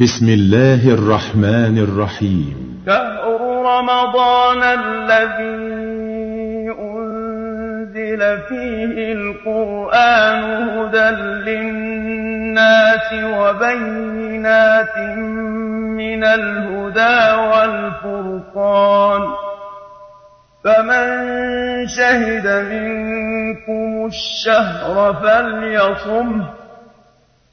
بسم الله الرحمن الرحيم. شهر رمضان الذي أنزل فيه القرآن هدى للناس وبينات من الهدى والفرقان. فمن شهد منكم الشهر فليصمه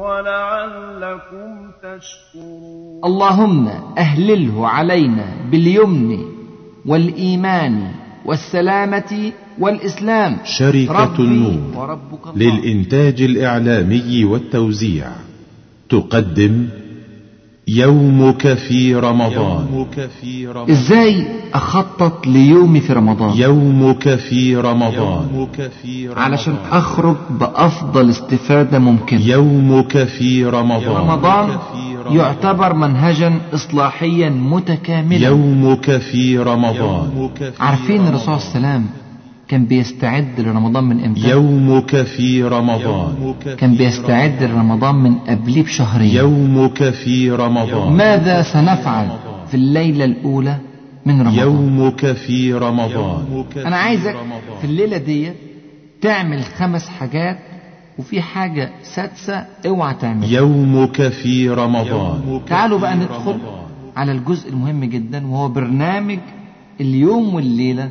ولعلكم تشكرون. اللهم أهلله علينا باليمن والإيمان والسلامة والإسلام. شركة ربي النور وربك للإنتاج الإعلامي والتوزيع. تقدم يومك في رمضان. يومك في رمضان. إزاي أخطط ليومي في رمضان؟ يومك في رمضان. يومك في رمضان. علشان أخرج بأفضل استفادة ممكنة. يومك في رمضان. رمضان يعتبر منهجا إصلاحيا متكاملا. يومك في رمضان. عارفين الرسول صلى الله عليه وسلم كان بيستعد لرمضان من إمتى؟ يومك في رمضان. كان بيستعد لرمضان من قبليه بشهرين. يومك في رمضان. ماذا سنفعل في الليلة الأولى من رمضان؟ يومك في رمضان. أنا عايزك في الليلة دي تعمل خمس حاجات وفي حاجة سادسة اوعى تعملها. يومك في رمضان. تعالوا بقى ندخل على الجزء المهم جدا وهو برنامج اليوم والليلة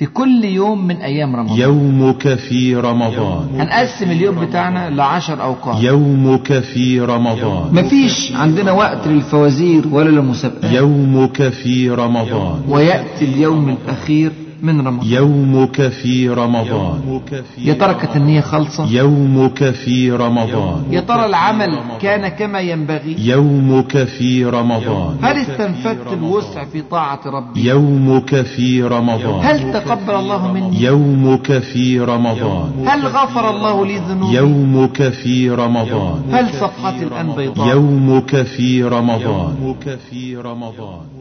في كل يوم من أيام رمضان. يومك في رمضان. هنقسم اليوم بتاعنا لعشر أوقات. يومك في رمضان. مفيش عندنا وقت للفوازير ولا للمسابقات. يومك في رمضان. ويأتي اليوم الأخير من رمضان يومك في رمضان يا ترى كانت النية خالصة يومك في رمضان يا ترى العمل كان كما ينبغي يومك في رمضان هل استنفدت الوسع في طاعة ربي يومك في رمضان هل تقبل الله مني يومك في رمضان هل غفر الله لي ذنوبي يومك في رمضان هل صفحتي الآن بيضاء يومك في رمضان يومك في رمضان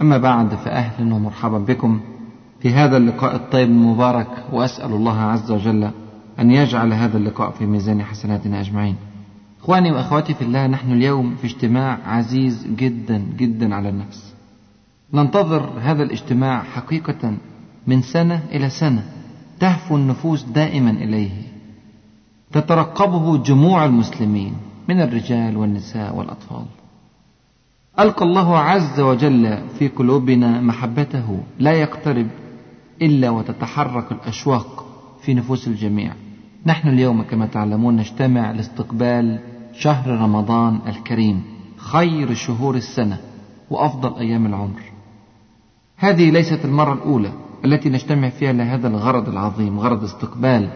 أما بعد فأهلا ومرحبا بكم في هذا اللقاء الطيب المبارك وأسأل الله عز وجل أن يجعل هذا اللقاء في ميزان حسناتنا أجمعين. إخواني وأخواتي في الله نحن اليوم في اجتماع عزيز جدا جدا على النفس. ننتظر هذا الاجتماع حقيقة من سنة إلى سنة تهفو النفوس دائما إليه. تترقبه جموع المسلمين من الرجال والنساء والأطفال. ألقى الله عز وجل في قلوبنا محبته لا يقترب إلا وتتحرك الأشواق في نفوس الجميع. نحن اليوم كما تعلمون نجتمع لاستقبال شهر رمضان الكريم خير شهور السنة وأفضل أيام العمر. هذه ليست المرة الأولى التي نجتمع فيها لهذا الغرض العظيم غرض استقبال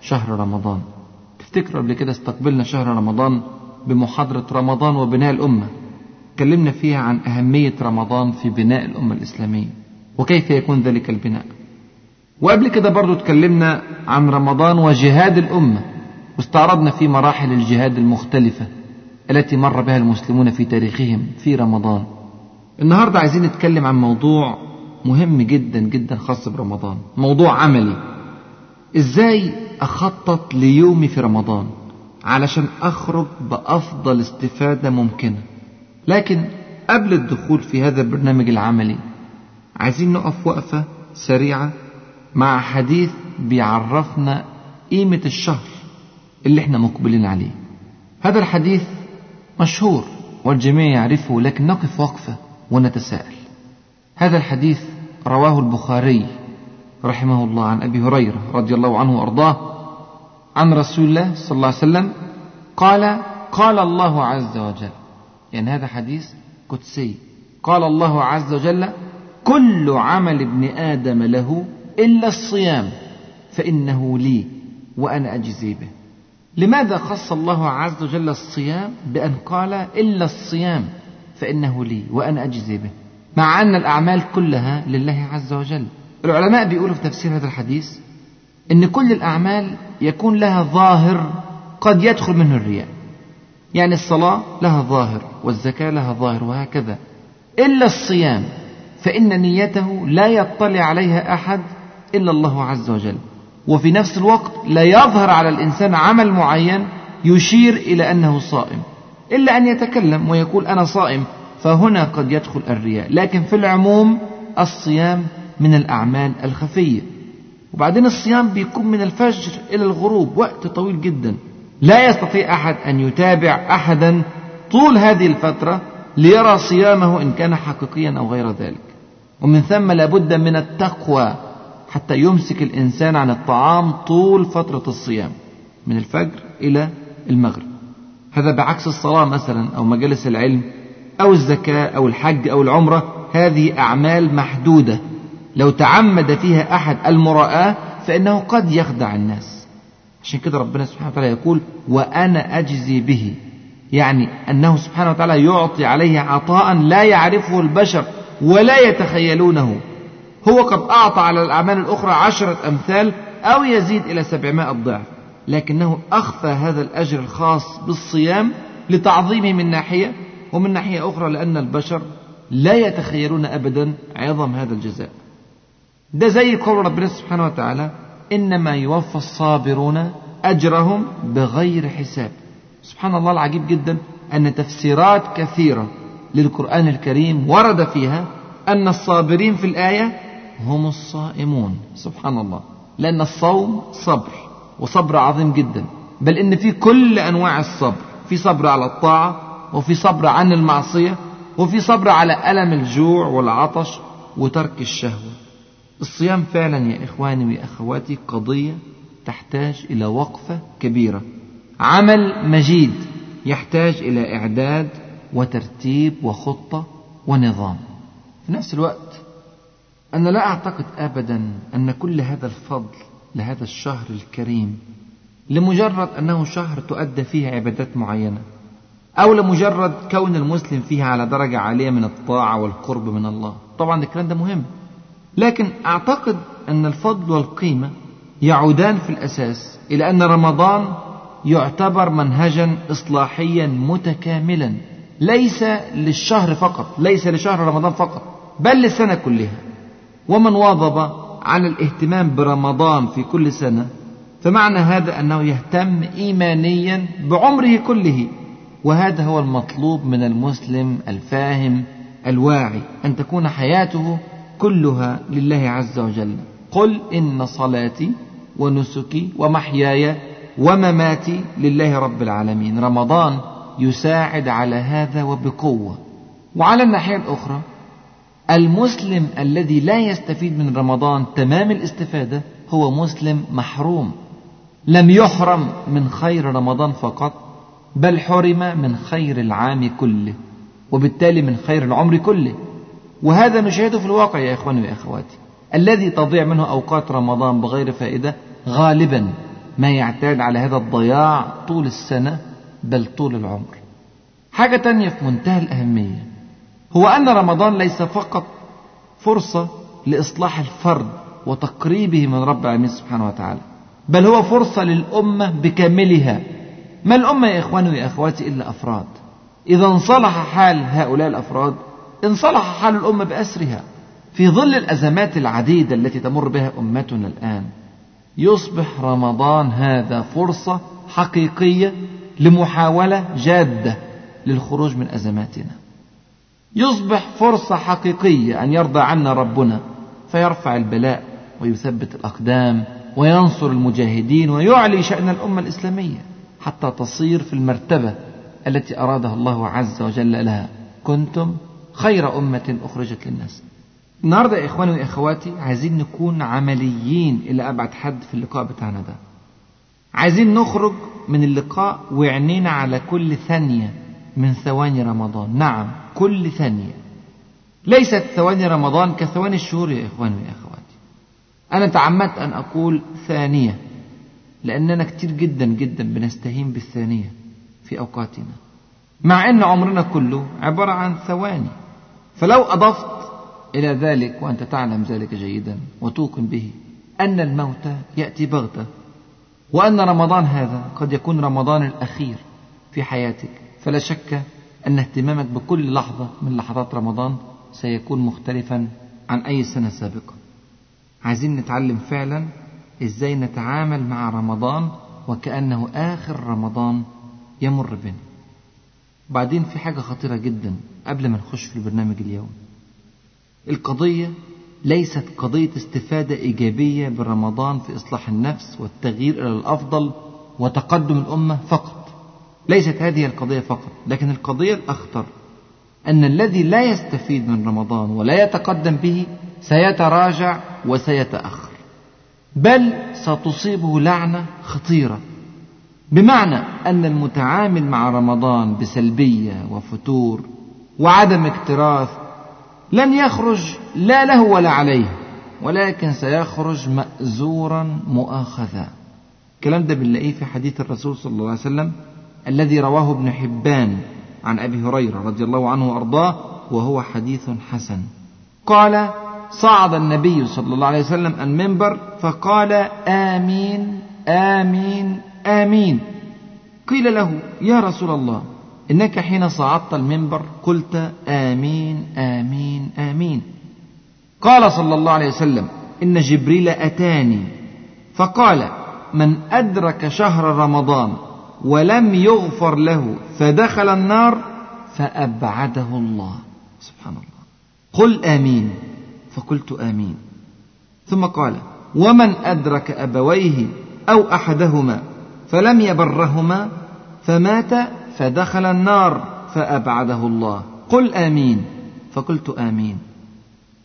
شهر رمضان. تفتكروا قبل كده استقبلنا شهر رمضان بمحاضرة رمضان وبناء الأمة؟ تكلمنا فيها عن أهمية رمضان في بناء الأمة الإسلامية وكيف يكون ذلك البناء. وقبل كده برضو تكلمنا عن رمضان وجهاد الأمة واستعرضنا في مراحل الجهاد المختلفة التي مر بها المسلمون في تاريخهم في رمضان. النهاردة عايزين نتكلم عن موضوع مهم جدا جدا خاص برمضان موضوع عملي. إزاي أخطط ليومي في رمضان علشان أخرج بأفضل استفادة ممكنة؟ لكن قبل الدخول في هذا البرنامج العملي عايزين نقف وقفة سريعة مع حديث بيعرفنا قيمة الشهر اللي إحنا مقبلين عليه. هذا الحديث مشهور والجميع يعرفه لكن نقف وقفة ونتساءل. هذا الحديث رواه البخاري رحمه الله عن أبي هريرة رضي الله عنه وأرضاه عن رسول الله صلى الله عليه وسلم قال قال الله عز وجل يعني هذا حديث قدسي. قال الله عز وجل كل عمل ابن آدم له إلا الصيام فإنه لي وأنا أجزي به. لماذا خص الله عز وجل الصيام بأن قال إلا الصيام فإنه لي وأنا أجزي به؟ مع أن الأعمال كلها لله عز وجل. العلماء بيقولوا في تفسير هذا الحديث أن كل الأعمال يكون لها ظاهر قد يدخل منه الرياء. يعني الصلاة لها ظاهر والزكاة لها ظاهر وهكذا. إلا الصيام فإن نيته لا يطلع عليها أحد إلا الله عز وجل. وفي نفس الوقت لا يظهر على الإنسان عمل معين يشير إلى أنه صائم. إلا أن يتكلم ويقول أنا صائم فهنا قد يدخل الرياء. لكن في العموم الصيام من الأعمال الخفية. وبعدين الصيام بيكون من الفجر إلى الغروب وقت طويل جدا. لا يستطيع أحد أن يتابع أحدا طول هذه الفترة ليرى صيامه إن كان حقيقيا أو غير ذلك. ومن ثم لابد من التقوى حتى يمسك الإنسان عن الطعام طول فترة الصيام من الفجر إلى المغرب. هذا بعكس الصلاة مثلا أو مجالس العلم أو الزكاة أو الحج أو العمرة هذه أعمال محدودة. لو تعمد فيها أحد المراءة فإنه قد يخدع الناس. عشان كده ربنا سبحانه وتعالى يقول وأنا أجزي به. يعني أنه سبحانه وتعالى يعطي عليه عطاء لا يعرفه البشر ولا يتخيلونه. هو قد أعطى على الأعمال الأخرى عشرة أمثال أو يزيد إلى سبعمائة ضعف. لكنه أخفى هذا الأجر الخاص بالصيام لتعظيمه من ناحية ومن ناحية أخرى لأن البشر لا يتخيلون أبدا عظم هذا الجزاء. ده زي قول ربنا سبحانه وتعالى إنما يوفى الصابرون أجرهم بغير حساب. سبحان الله العجيب جدا أن تفسيرات كثيرة للقرآن الكريم ورد فيها أن الصابرين في الآية هم الصائمون. سبحان الله. لأن الصوم صبر وصبر عظيم جدا. بل إن في كل أنواع الصبر في صبر على الطاعة وفي صبر عن المعصية وفي صبر على ألم الجوع والعطش وترك الشهوة. الصيام فعلا يا إخواني وأخواتي قضية تحتاج إلى وقفة كبيرة. عمل مجيد يحتاج إلى إعداد وترتيب وخطة ونظام. في نفس الوقت أنا لا أعتقد أبدا أن كل هذا الفضل لهذا الشهر الكريم لمجرد أنه شهر تؤدى فيه عبادات معينة أو لمجرد كون المسلم فيها على درجة عالية من الطاعة والقرب من الله. طبعا الكلام ده مهم. لكن أعتقد أن الفضل والقيمة يعودان في الأساس إلى أن رمضان يعتبر منهجا إصلاحيا متكاملا ليس للشهر فقط ليس لشهر رمضان فقط بل للسنة كلها. ومن واظب على الاهتمام برمضان في كل سنة فمعنى هذا أنه يهتم إيمانيا بعمره كله. وهذا هو المطلوب من المسلم الفاهم الواعي أن تكون حياته كلها لله عز وجل. قل إن صلاتي ونسكي ومحياي ومماتي لله رب العالمين. رمضان يساعد على هذا وبقوة. وعلى الناحية الأخرى المسلم الذي لا يستفيد من رمضان تمام الاستفادة هو مسلم محروم. لم يحرم من خير رمضان فقط بل حرم من خير العام كله وبالتالي من خير العمر كله. وهذا نشاهده في الواقع يا إخواني وأخواتي الذي تضيع منه أوقات رمضان بغير فائدة غالبا ما يعتاد على هذا الضياع طول السنة بل طول العمر. حاجة تانية في منتهى الأهمية هو أن رمضان ليس فقط فرصة لإصلاح الفرد وتقريبه من رب العالمين سبحانه وتعالى بل هو فرصة للأمة بكاملها. ما الأمة يا إخواني ويا أخواتي إلا أفراد؟ إذا انصلح حال هؤلاء الأفراد انصلح حال الأمة بأسرها في ظل الأزمات العديدة التي تمر بها أمتنا الآن. يصبح رمضان هذا فرصة حقيقية لمحاولة جادة للخروج من أزماتنا. يصبح فرصة حقيقية أن يرضى عنا ربنا فيرفع البلاء ويثبت الأقدام وينصر المجاهدين ويعلي شأن الأمة الإسلامية حتى تصير في المرتبة التي أرادها الله عز وجل لها. كنتم خير أمة أخرجت للناس. النهاردة يا إخواني وإخواتي عايزين نكون عمليين إلى أبعد حد في اللقاء بتاعنا ده. عايزين نخرج من اللقاء وعينينا على كل ثانية من ثواني رمضان. نعم كل ثانية. ليست ثواني رمضان كثواني الشهور يا إخواني وأخواتي. أنا تعمدت أن أقول ثانية لأننا كتير جدا جدا بنستهين بالثانية في أوقاتنا. مع أن عمرنا كله عبارة عن ثواني. فلو أضفت إلى ذلك وأنت تعلم ذلك جيدا وتوقن به أن الموت يأتي بغتة وأن رمضان هذا قد يكون رمضان الأخير في حياتك فلا شك أن اهتمامك بكل لحظة من لحظات رمضان سيكون مختلفا عن أي سنة سابقة. عايزين نتعلم فعلا إزاي نتعامل مع رمضان وكأنه آخر رمضان يمر بنا. بعدين في حاجة خطيرة جدا قبل ما نخش في البرنامج اليوم. القضية ليست قضية استفادة إيجابية برمضان في إصلاح النفس والتغيير إلى الأفضل وتقدم الأمة فقط. ليست هذه القضية فقط لكن القضية الأخطر أن الذي لا يستفيد من رمضان ولا يتقدم به سيتراجع وسيتأخر. بل ستصيبه لعنة خطيرة. بمعنى أن المتعامل مع رمضان بسلبية وفتور وعدم اكتراث لن يخرج لا له ولا عليه ولكن سيخرج مأزورا مؤاخذا. الكلام ده بنلاقيه في حديث الرسول صلى الله عليه وسلم الذي رواه ابن حبان عن أبي هريرة رضي الله عنه وأرضاه وهو حديث حسن. قال صعد النبي صلى الله عليه وسلم المنبر فقال آمين آمين آمين. قيل له يا رسول الله إنك حين صعدت المنبر قلت آمين آمين آمين. قال صلى الله عليه وسلم إن جبريل أتاني. فقال من أدرك شهر رمضان ولم يغفر له فدخل النار فأبعده الله. سبحان الله. قل آمين. فقلت آمين. ثم قال ومن أدرك أبويه أو أحدهما فلم يبرهما فمات فدخل النار فأبعده الله. قل آمين. فقلت آمين.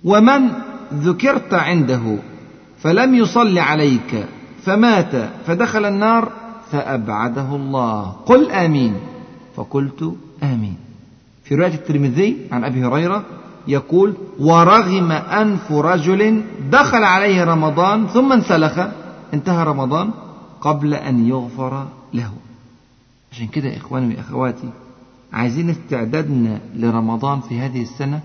ومن ذكرت عنده فلم يصل عليك فمات فدخل النار فأبعده الله. قل آمين. فقلت آمين. في رواية الترمذي عن أبي هريرة يقول ورغم أنف رجل دخل عليه رمضان ثم انسلخ انتهى رمضان. قبل أن يغفر له. عشان كده إخواني وأخواتي عايزين استعدادنا لرمضان في هذه السنة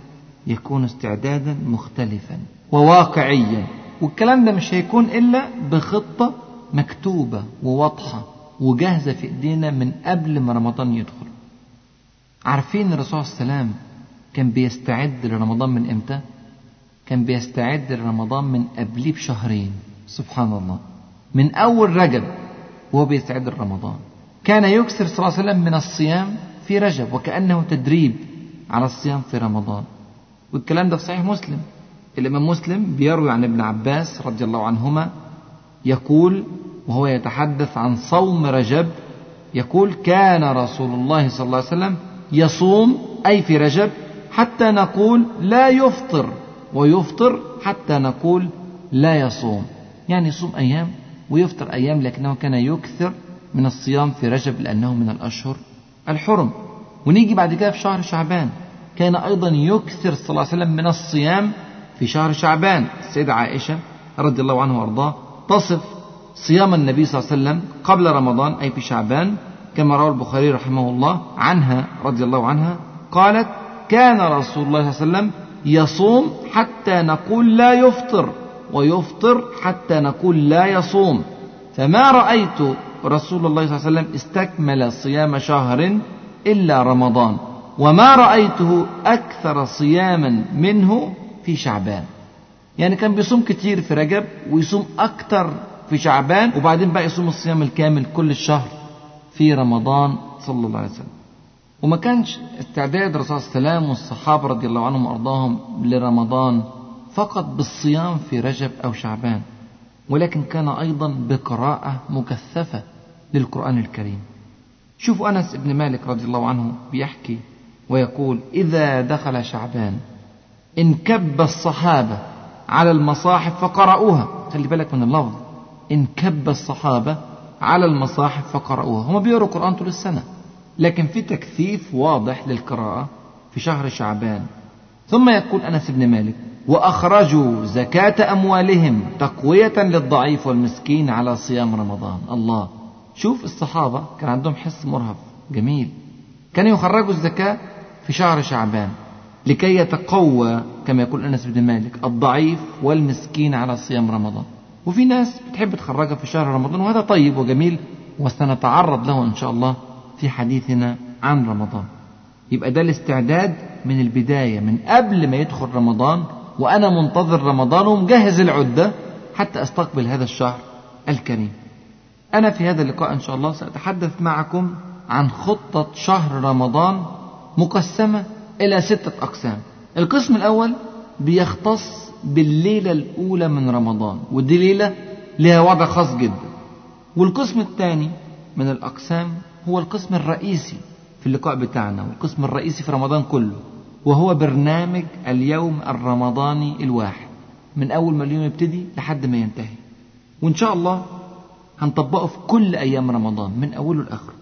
يكون استعدادا مختلفا وواقعيا. والكلام ده مش هيكون إلا بخطة مكتوبة وواضحة وجاهزة في إيدينا من قبل ما رمضان يدخل. عارفين الرسول صلى الله عليه وسلم كان بيستعد لرمضان من إمتى؟ كان بيستعد لرمضان من قبليه بشهرين. سبحان الله. من أول رجب وهو بيستعد لرمضان كان يكثر صلى الله عليه وسلم من الصيام في رجب وكأنه تدريب على الصيام في رمضان. والكلام ده في صحيح مسلم. الإمام مسلم بيروي عن ابن عباس رضي الله عنهما يقول وهو يتحدث عن صوم رجب يقول كان رسول الله صلى الله عليه وسلم يصوم أي في رجب حتى نقول لا يفطر ويفطر حتى نقول لا يصوم. يعني يصوم أيام ويفطر أيام لكنه كان يكثر من الصيام في رجب لأنه من الأشهر الحرم. ونيجي بعد كده في شهر شعبان. كان أيضا يكثر صلى الله عليه وسلم من الصيام في شهر شعبان. السيدة عائشة رضي الله عنها وأرضاه تصف صيام النبي صلى الله عليه وسلم قبل رمضان أي في شعبان كما روى البخاري رحمه الله عنها رضي الله عنها. قالت كان رسول الله صلى الله عليه وسلم يصوم حتى نقول لا يفطر. ويفطر حتى نقول لا يصوم. فما رأيت رسول الله صلى الله عليه وسلم استكمل صيام شهر إلا رمضان وما رأيته أكثر صياما منه في شعبان. يعني كان بيصوم كتير في رجب ويصوم أكتر في شعبان وبعدين بقى يصوم الصيام الكامل كل الشهر في رمضان صلى الله عليه وسلم. وما كانش استعداد الرسول صلى الله عليه وسلم والصحابة رضي الله عنهم وأرضاهم لرمضان فقط بالصيام في رجب أو شعبان ولكن كان أيضا بقراءة مكثفة للقرآن الكريم. شوفوا أنس بن مالك رضي الله عنه بيحكي ويقول إذا دخل شعبان انكب الصحابة على المصاحف فقرأوها خلي بالك من اللفظ انكب الصحابة على المصاحف فقرأوها هم بيقروا القرآن طول السنة لكن في تكثيف واضح للقراءة في شهر شعبان. ثم يقول أنس بن مالك وأخرجوا زكاة أموالهم تقوية للضعيف والمسكين على صيام رمضان. الله. شوف الصحابة كان عندهم حس مرهف جميل. كانوا يخرجوا الزكاة في شهر شعبان لكي يتقوى كما يقول أنس بن مالك الضعيف والمسكين على صيام رمضان. وفي ناس بتحب تخرجها في شهر رمضان وهذا طيب وجميل وسنتعرض له إن شاء الله في حديثنا عن رمضان. يبقى ده الاستعداد من البداية من قبل ما يدخل رمضان وأنا منتظر رمضان ومجهز العدة حتى أستقبل هذا الشهر الكريم. أنا في هذا اللقاء إن شاء الله سأتحدث معكم عن خطة شهر رمضان مقسمة إلى ستة أقسام. القسم الأول بيختص بالليلة الأولى من رمضان ودي ليلة لها وضع خاص جدا. والقسم الثاني من الأقسام هو القسم الرئيسي في اللقاء بتاعنا والقسم الرئيسي في رمضان كله. وهو برنامج اليوم الرمضاني الواحد. من أول ما اليوم يبتدي لحد ما ينتهي. وإن شاء الله هنطبقه في كل أيام رمضان من أوله لآخره.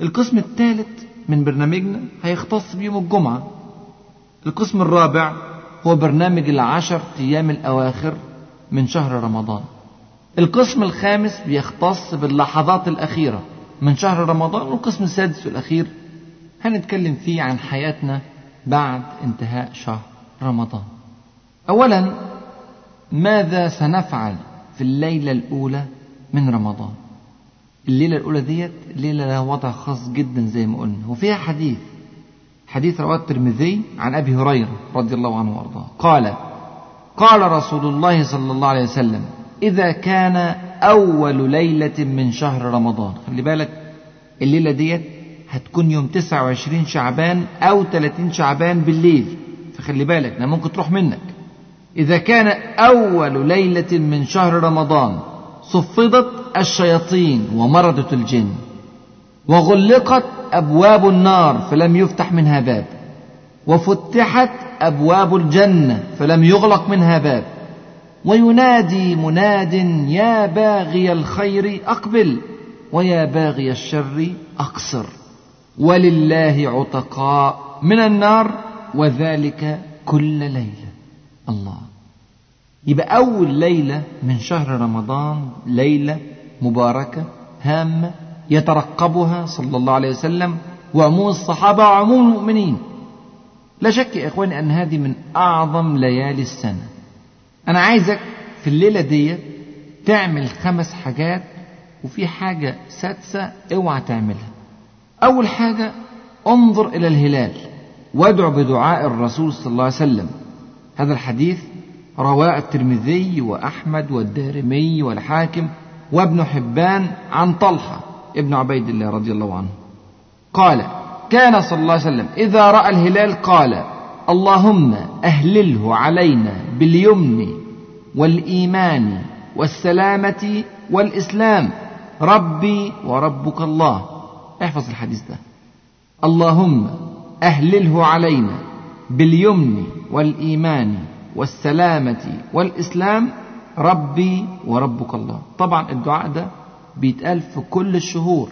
القسم الثالث من برنامجنا هيختص بيوم الجمعة. القسم الرابع هو برنامج العشر أيام الأواخر من شهر رمضان. القسم الخامس بيختص باللحظات الأخيرة من شهر رمضان والقسم السادس والأخير هنتكلم فيه عن حياتنا بعد انتهاء شهر رمضان. أولا ماذا سنفعل في الليلة الأولى من رمضان؟ الليلة الأولى ديت ليلة لها وضع خاص جدا زي ما قلنا وفيها حديث حديث رواه الترمذي عن أبي هريرة رضي الله عنه وأرضاه. قال قال رسول الله صلى الله عليه وسلم إذا كان أول ليلة من شهر رمضان خلي بالك الليلة ديت هتكون يوم 29 شعبان أو 30 شعبان بالليل. فخلي بالك أنا ممكن تروح منك. إذا كان أول ليلة من شهر رمضان صفدت الشياطين ومردت الجن وغلقت أبواب النار فلم يفتح منها باب وفتحت أبواب الجنة فلم يغلق منها باب وينادي مناد يا باغي الخير أقبل ويا باغي الشر أقصر. ولله عتقاء من النار وذلك كل ليلة. الله. يبقى أول ليلة من شهر رمضان ليلة مباركة هامة يترقبها صلى الله عليه وسلم وعموم الصحابة وعموم المؤمنين. لا شك يا إخواني أن هذه من أعظم ليالي السنة. أنا عايزك في الليلة دي تعمل خمس حاجات وفي حاجة سادسة اوعى تعملها. أول حاجة انظر إلى الهلال وادع بدعاء الرسول صلى الله عليه وسلم. هذا الحديث رواه الترمذي وأحمد والدارمي والحاكم وابن حبان عن طلحة ابن عبيد الله رضي الله عنه. قال كان صلى الله عليه وسلم إذا رأى الهلال قال اللهم أهلله علينا باليمن والإيمان والسلامة والإسلام ربي وربك الله. احفظ الحديث ده. اللهم أهلله علينا باليمن والإيمان والسلامة والإسلام ربي وربك الله. طبعا الدعاء ده بيتقال في كل الشهور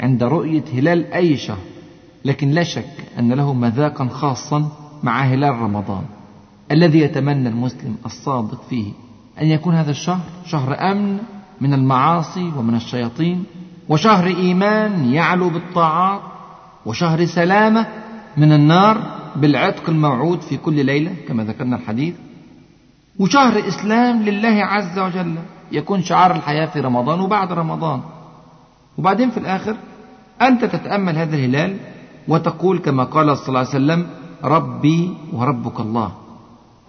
عند رؤية هلال أي شهر لكن لا شك أن له مذاقا خاصا مع هلال رمضان. الذي يتمنى المسلم الصادق فيه أن يكون هذا الشهر شهر أمن من المعاصي ومن الشياطين وشهر إيمان يعلو بالطاعات وشهر سلامة من النار بالعتق الموعود في كل ليلة كما ذكرنا الحديث. وشهر إسلام لله عز وجل يكون شعار الحياة في رمضان وبعد رمضان. وبعدين في الآخر أنت تتأمل هذا الهلال وتقول كما قال صلى الله عليه وسلم ربي وربك الله.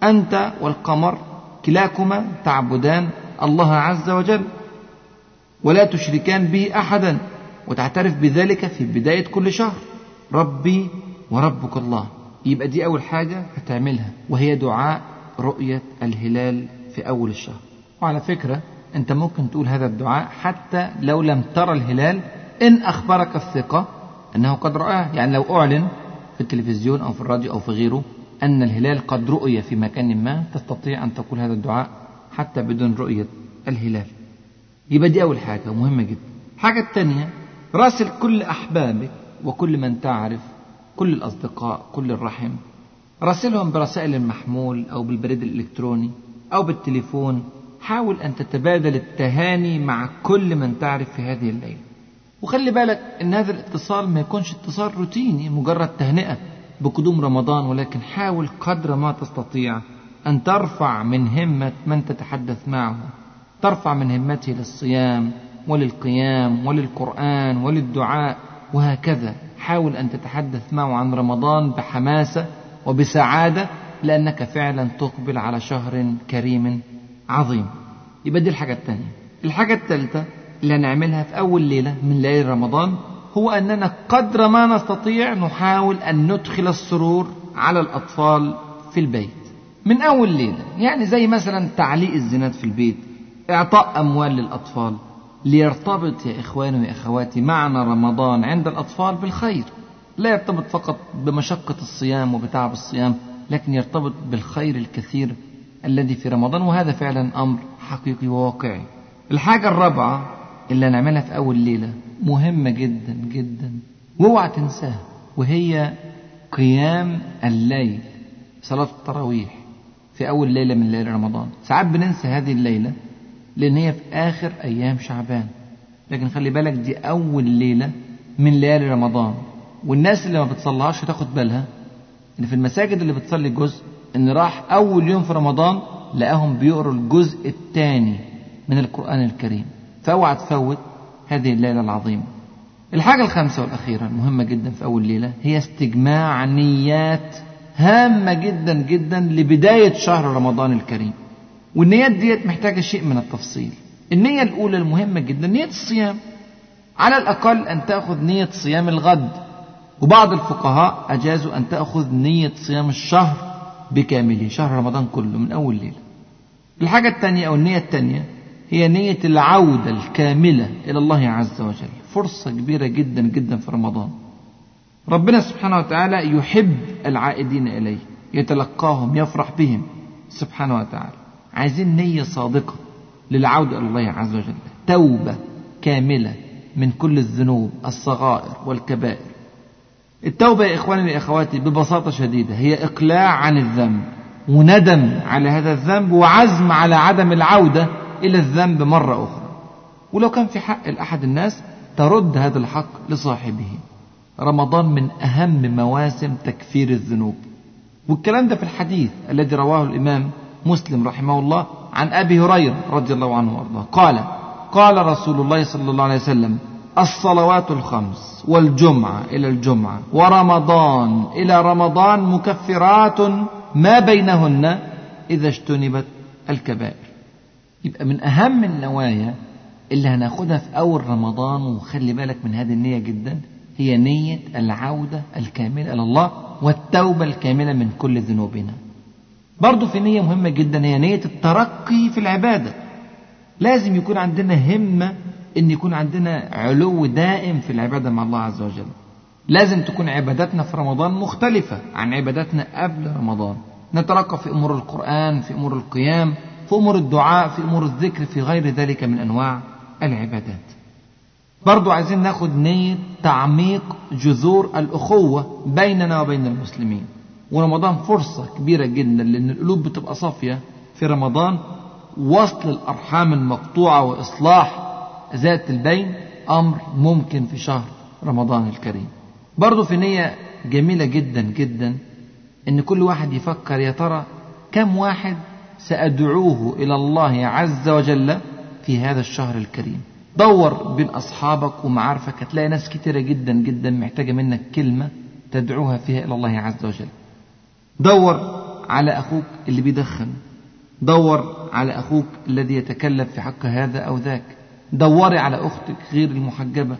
أنت والقمر كلاكما تعبدان الله عز وجل. ولا تشركان به أحدا وتعترف بذلك في بداية كل شهر. ربي وربك الله. يبقى دي أول حاجة هتعملها وهي دعاء رؤية الهلال في أول الشهر. وعلى فكرة أنت ممكن تقول هذا الدعاء حتى لو لم ترى الهلال إن أخبرك الثقة أنه قد رآه. يعني لو أعلن في التلفزيون أو في الراديو أو في غيره أن الهلال قد رؤي في مكان ما تستطيع أن تقول هذا الدعاء حتى بدون رؤية الهلال. يبقى دي أول حاجة مهمة جدا. الحاجة الثانية راسل كل أحبابك وكل من تعرف كل الأصدقاء كل الرحم راسلهم برسائل المحمول أو بالبريد الإلكتروني أو بالتليفون. حاول أن تتبادل التهاني مع كل من تعرف في هذه الليلة. وخلي بالك أن هذا الاتصال ما يكونش اتصال روتيني مجرد تهنئة بقدوم رمضان ولكن حاول قدر ما تستطيع أن ترفع من همة من تتحدث معه. ترفع من همته للصيام وللقيام وللقرآن وللدعاء وهكذا. حاول أن تتحدث معه عن رمضان بحماسة وبسعادة لأنك فعلا تقبل على شهر كريم عظيم. يبقى دي الحاجة الثانية الحاجة الثالثة اللي هنعملها في أول ليلة من ليالي رمضان هو أننا قدر ما نستطيع نحاول أن ندخل السرور على الأطفال في البيت. من أول ليلة يعني زي مثلا تعليق الزينات في البيت. إعطاء أموال للأطفال ليرتبط يا إخواني وأخواتي معنى رمضان عند الأطفال بالخير. لا يرتبط فقط بمشقة الصيام وبتعب الصيام لكن يرتبط بالخير الكثير الذي في رمضان وهذا فعلا أمر حقيقي وواقعي. الحاجة الرابعة اللي هنعملها في أول ليلة مهمة جدا جدا وأوعى تنساها وهي قيام الليل صلاة التراويح في أول ليلة من ليالي رمضان. ساعات بننسى هذه الليلة لأن هي في آخر أيام شعبان. لكن خلي بالك دي أول ليلة من ليالي رمضان. والناس اللي ما بتصليهاش تاخد بالها إن في المساجد اللي بتصلي جزء إن راح أول يوم في رمضان لقاهم بيقروا الجزء الثاني من القرآن الكريم. فاوعى تفوت هذه الليلة العظيمة. الحاجة الخامسة والأخيرة المهمة جدا في أول ليلة هي استجماع نيات هامة جدا جدا لبداية شهر رمضان الكريم. والنيات ديت محتاجة شيء من التفصيل. النية الأولى المهمة جدا نية الصيام. على الأقل أن تأخذ نية صيام الغد. وبعض الفقهاء أجازوا أن تأخذ نية صيام الشهر بكامله شهر رمضان كله من أول ليلة. الحاجة الثانية أو النية الثانية هي نية العودة الكاملة إلى الله عز وجل. فرصة كبيرة جدا جدا في رمضان. ربنا سبحانه وتعالى يحب العائدين إليه يتلقاهم يفرح بهم. سبحانه وتعالى. عايزين نية صادقة للعودة إلى الله عز وجل. توبة كاملة من كل الذنوب الصغائر والكبائر. التوبة يا إخواني وأخواتي ببساطة شديدة هي إقلاع عن الذنب وندم على هذا الذنب وعزم على عدم العودة إلى الذنب مرة أخرى. ولو كان في حق لأحد الناس ترد هذا الحق لصاحبه. رمضان من أهم مواسم تكفير الذنوب. والكلام ده في الحديث الذي رواه الإمام مسلم رحمه الله عن أبي هريرة رضي الله عنه وأرضاه. قال قال رسول الله صلى الله عليه وسلم الصلوات الخمس والجمعة إلى الجمعة ورمضان إلى رمضان مكفرات ما بينهن إذا اجتنبت الكبائر. يبقى من أهم النوايا اللي هناخدها في أول رمضان وخلي بالك من هذه النية جدا هي نية العودة الكاملة إلى الله والتوبة الكاملة من كل ذنوبنا. برضو في نية مهمة جدا هي نية الترقي في العبادة. لازم يكون عندنا همة إن يكون عندنا علو دائم في العبادة مع الله عز وجل. لازم تكون عباداتنا في رمضان مختلفة عن عباداتنا قبل رمضان. نترقى في أمور القرآن في أمور القيام في أمور الدعاء في أمور الذكر في غير ذلك من أنواع العبادات. برضو عايزين ناخد نية تعميق جذور الأخوة بيننا وبين المسلمين. ورمضان فرصة كبيرة جدا لأن القلوب بتبقى صافية في رمضان. وصل الأرحام المقطوعة وإصلاح ذات البين أمر ممكن في شهر رمضان الكريم. برضو في نية جميلة جدا جدا إن كل واحد يفكر يا ترى كم واحد سأدعوه إلى الله عز وجل في هذا الشهر الكريم. دور بين أصحابك ومعارفك هتلاقي ناس كتيرة جدا جدا محتاجة منك كلمة تدعوها فيها إلى الله عز وجل. دور على أخوك اللي بيدخن. دور على أخوك الذي يتكلم في حق هذا أو ذاك. دوري على أختك غير المحجبة.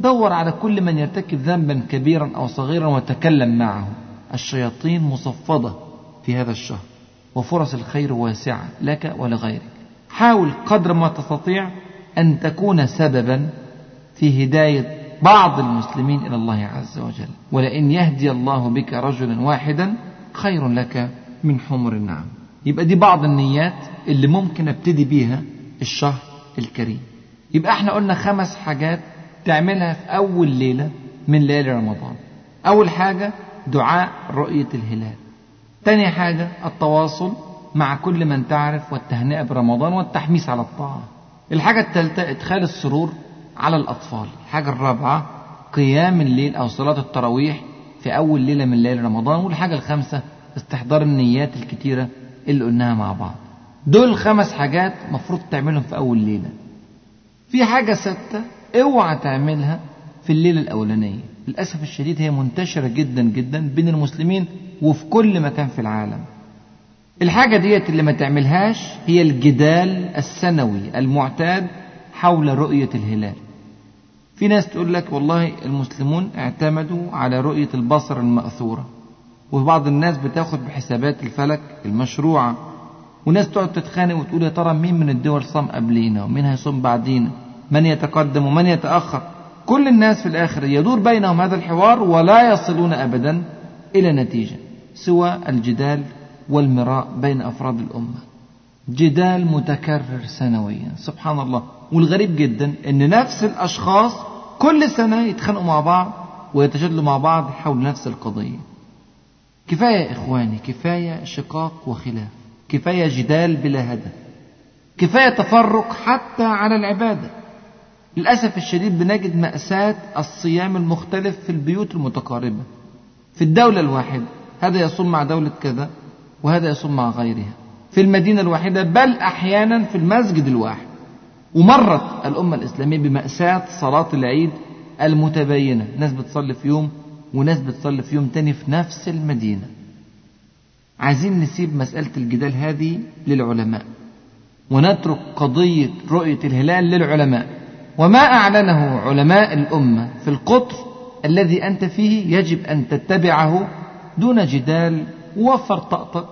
دور على كل من يرتكب ذنبا كبيرا أو صغيرا وتكلم معه. الشياطين مصفدة في هذا الشهر وفرص الخير واسعة لك ولغيرك. حاول قدر ما تستطيع أن تكون سببا في هداية بعض المسلمين إلى الله عز وجل. ولئن يهدي الله بك رجلا واحدا خير لك من حمر النعم. يبقى دي بعض النيات اللي ممكن أبتدي بيها الشهر الكريم. يبقى إحنا قلنا خمس حاجات تعملها في أول ليلة من ليالي رمضان. أول حاجة دعاء رؤية الهلال. تاني حاجة التواصل مع كل من تعرف والتهنئة برمضان والتحميس على الطاعة. الحاجة الثالثة إدخال السرور على الأطفال. الحاجة الرابعة قيام الليل أو صلاة التراويح في أول ليلة من ليالي رمضان والحاجة الخامسة استحضار النيات الكتيرة اللي قلناها مع بعض. دول خمس حاجات مفروض تعملهم في أول ليلة. في حاجة ستة اوعى تعملها في الليلة الأولانية. للأسف الشديد هي منتشرة جدا جدا بين المسلمين وفي كل مكان في العالم. الحاجة ديت اللي ما تعملهاش هي الجدال السنوي المعتاد حول رؤية الهلال. في ناس تقول لك والله المسلمون اعتمدوا على رؤية البصر المأثورة وبعض الناس بتاخد بحسابات الفلك المشروعة وناس تقعد تتخانق وتقول يا ترى مين من الدول صام قبلينا ومين هيصوم بعدينا من يتقدم ومن يتأخر؟ كل الناس في الآخر يدور بينهم هذا الحوار ولا يصلون أبدا إلى نتيجة سوى الجدال والمراء بين أفراد الأمة. جدال متكرر سنويا سبحان الله. والغريب جدا أن نفس الأشخاص كل سنة يتخانقوا مع بعض ويتجادلوا مع بعض حول نفس القضية. كفاية يا إخواني كفاية شقاق وخلاف كفاية جدال بلا هدف كفاية تفرق حتى على العبادة. للأسف الشديد بنجد مأساة الصيام المختلف في البيوت المتقاربة. في الدولة الواحدة هذا يصوم مع دولة كذا وهذا يصوم مع غيرها. في المدينة الواحدة بل أحيانا في المسجد الواحد. ومرت الأمة الإسلامية بمأساة صلاة العيد المتباينة. ناس بتصلي في يوم وناس بتصلي في يوم تاني في نفس المدينة. عايزين نسيب مسألة الجدال هذه للعلماء. ونترك قضية رؤية الهلال للعلماء. وما أعلنه علماء الأمة في القطر الذي أنت فيه يجب أن تتبعه دون جدال ووفر طاقتك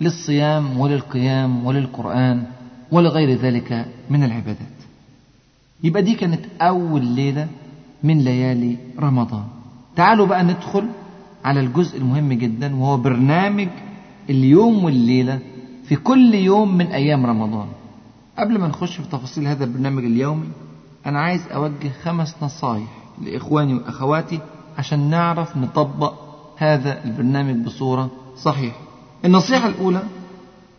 للصيام وللقيام وللقرآن. ولغير ذلك من العبادات. يبقى دي كانت أول ليلة من ليالي رمضان. تعالوا بقى ندخل على الجزء المهم جدا وهو برنامج اليوم والليلة في كل يوم من أيام رمضان. قبل ما نخش في تفاصيل هذا البرنامج اليومي أنا عايز أوجه خمس نصايح لإخواني وأخواتي عشان نعرف نطبق هذا البرنامج بصورة صحيحة. النصيحة الأولى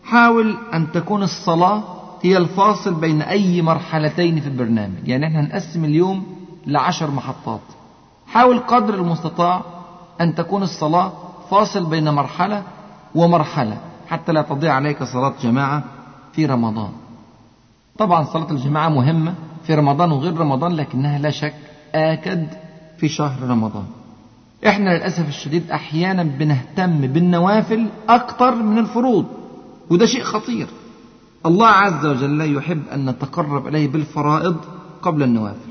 حاول أن تكون الصلاة هي الفاصل بين أي مرحلتين في البرنامج. يعني إحنا هنقسم اليوم لعشر محطات. حاول قدر المستطاع أن تكون الصلاة فاصل بين مرحلة ومرحلة حتى لا تضيع عليك صلاة جماعة في رمضان. طبعا صلاة الجماعة مهمة في رمضان وغير رمضان لكنها لا شك آكد في شهر رمضان. إحنا للأسف الشديد أحيانا بنهتم بالنوافل أكثر من الفروض وده شيء خطير. الله عز وجل يحب أن نتقرب إليه بالفرائض قبل النوافل.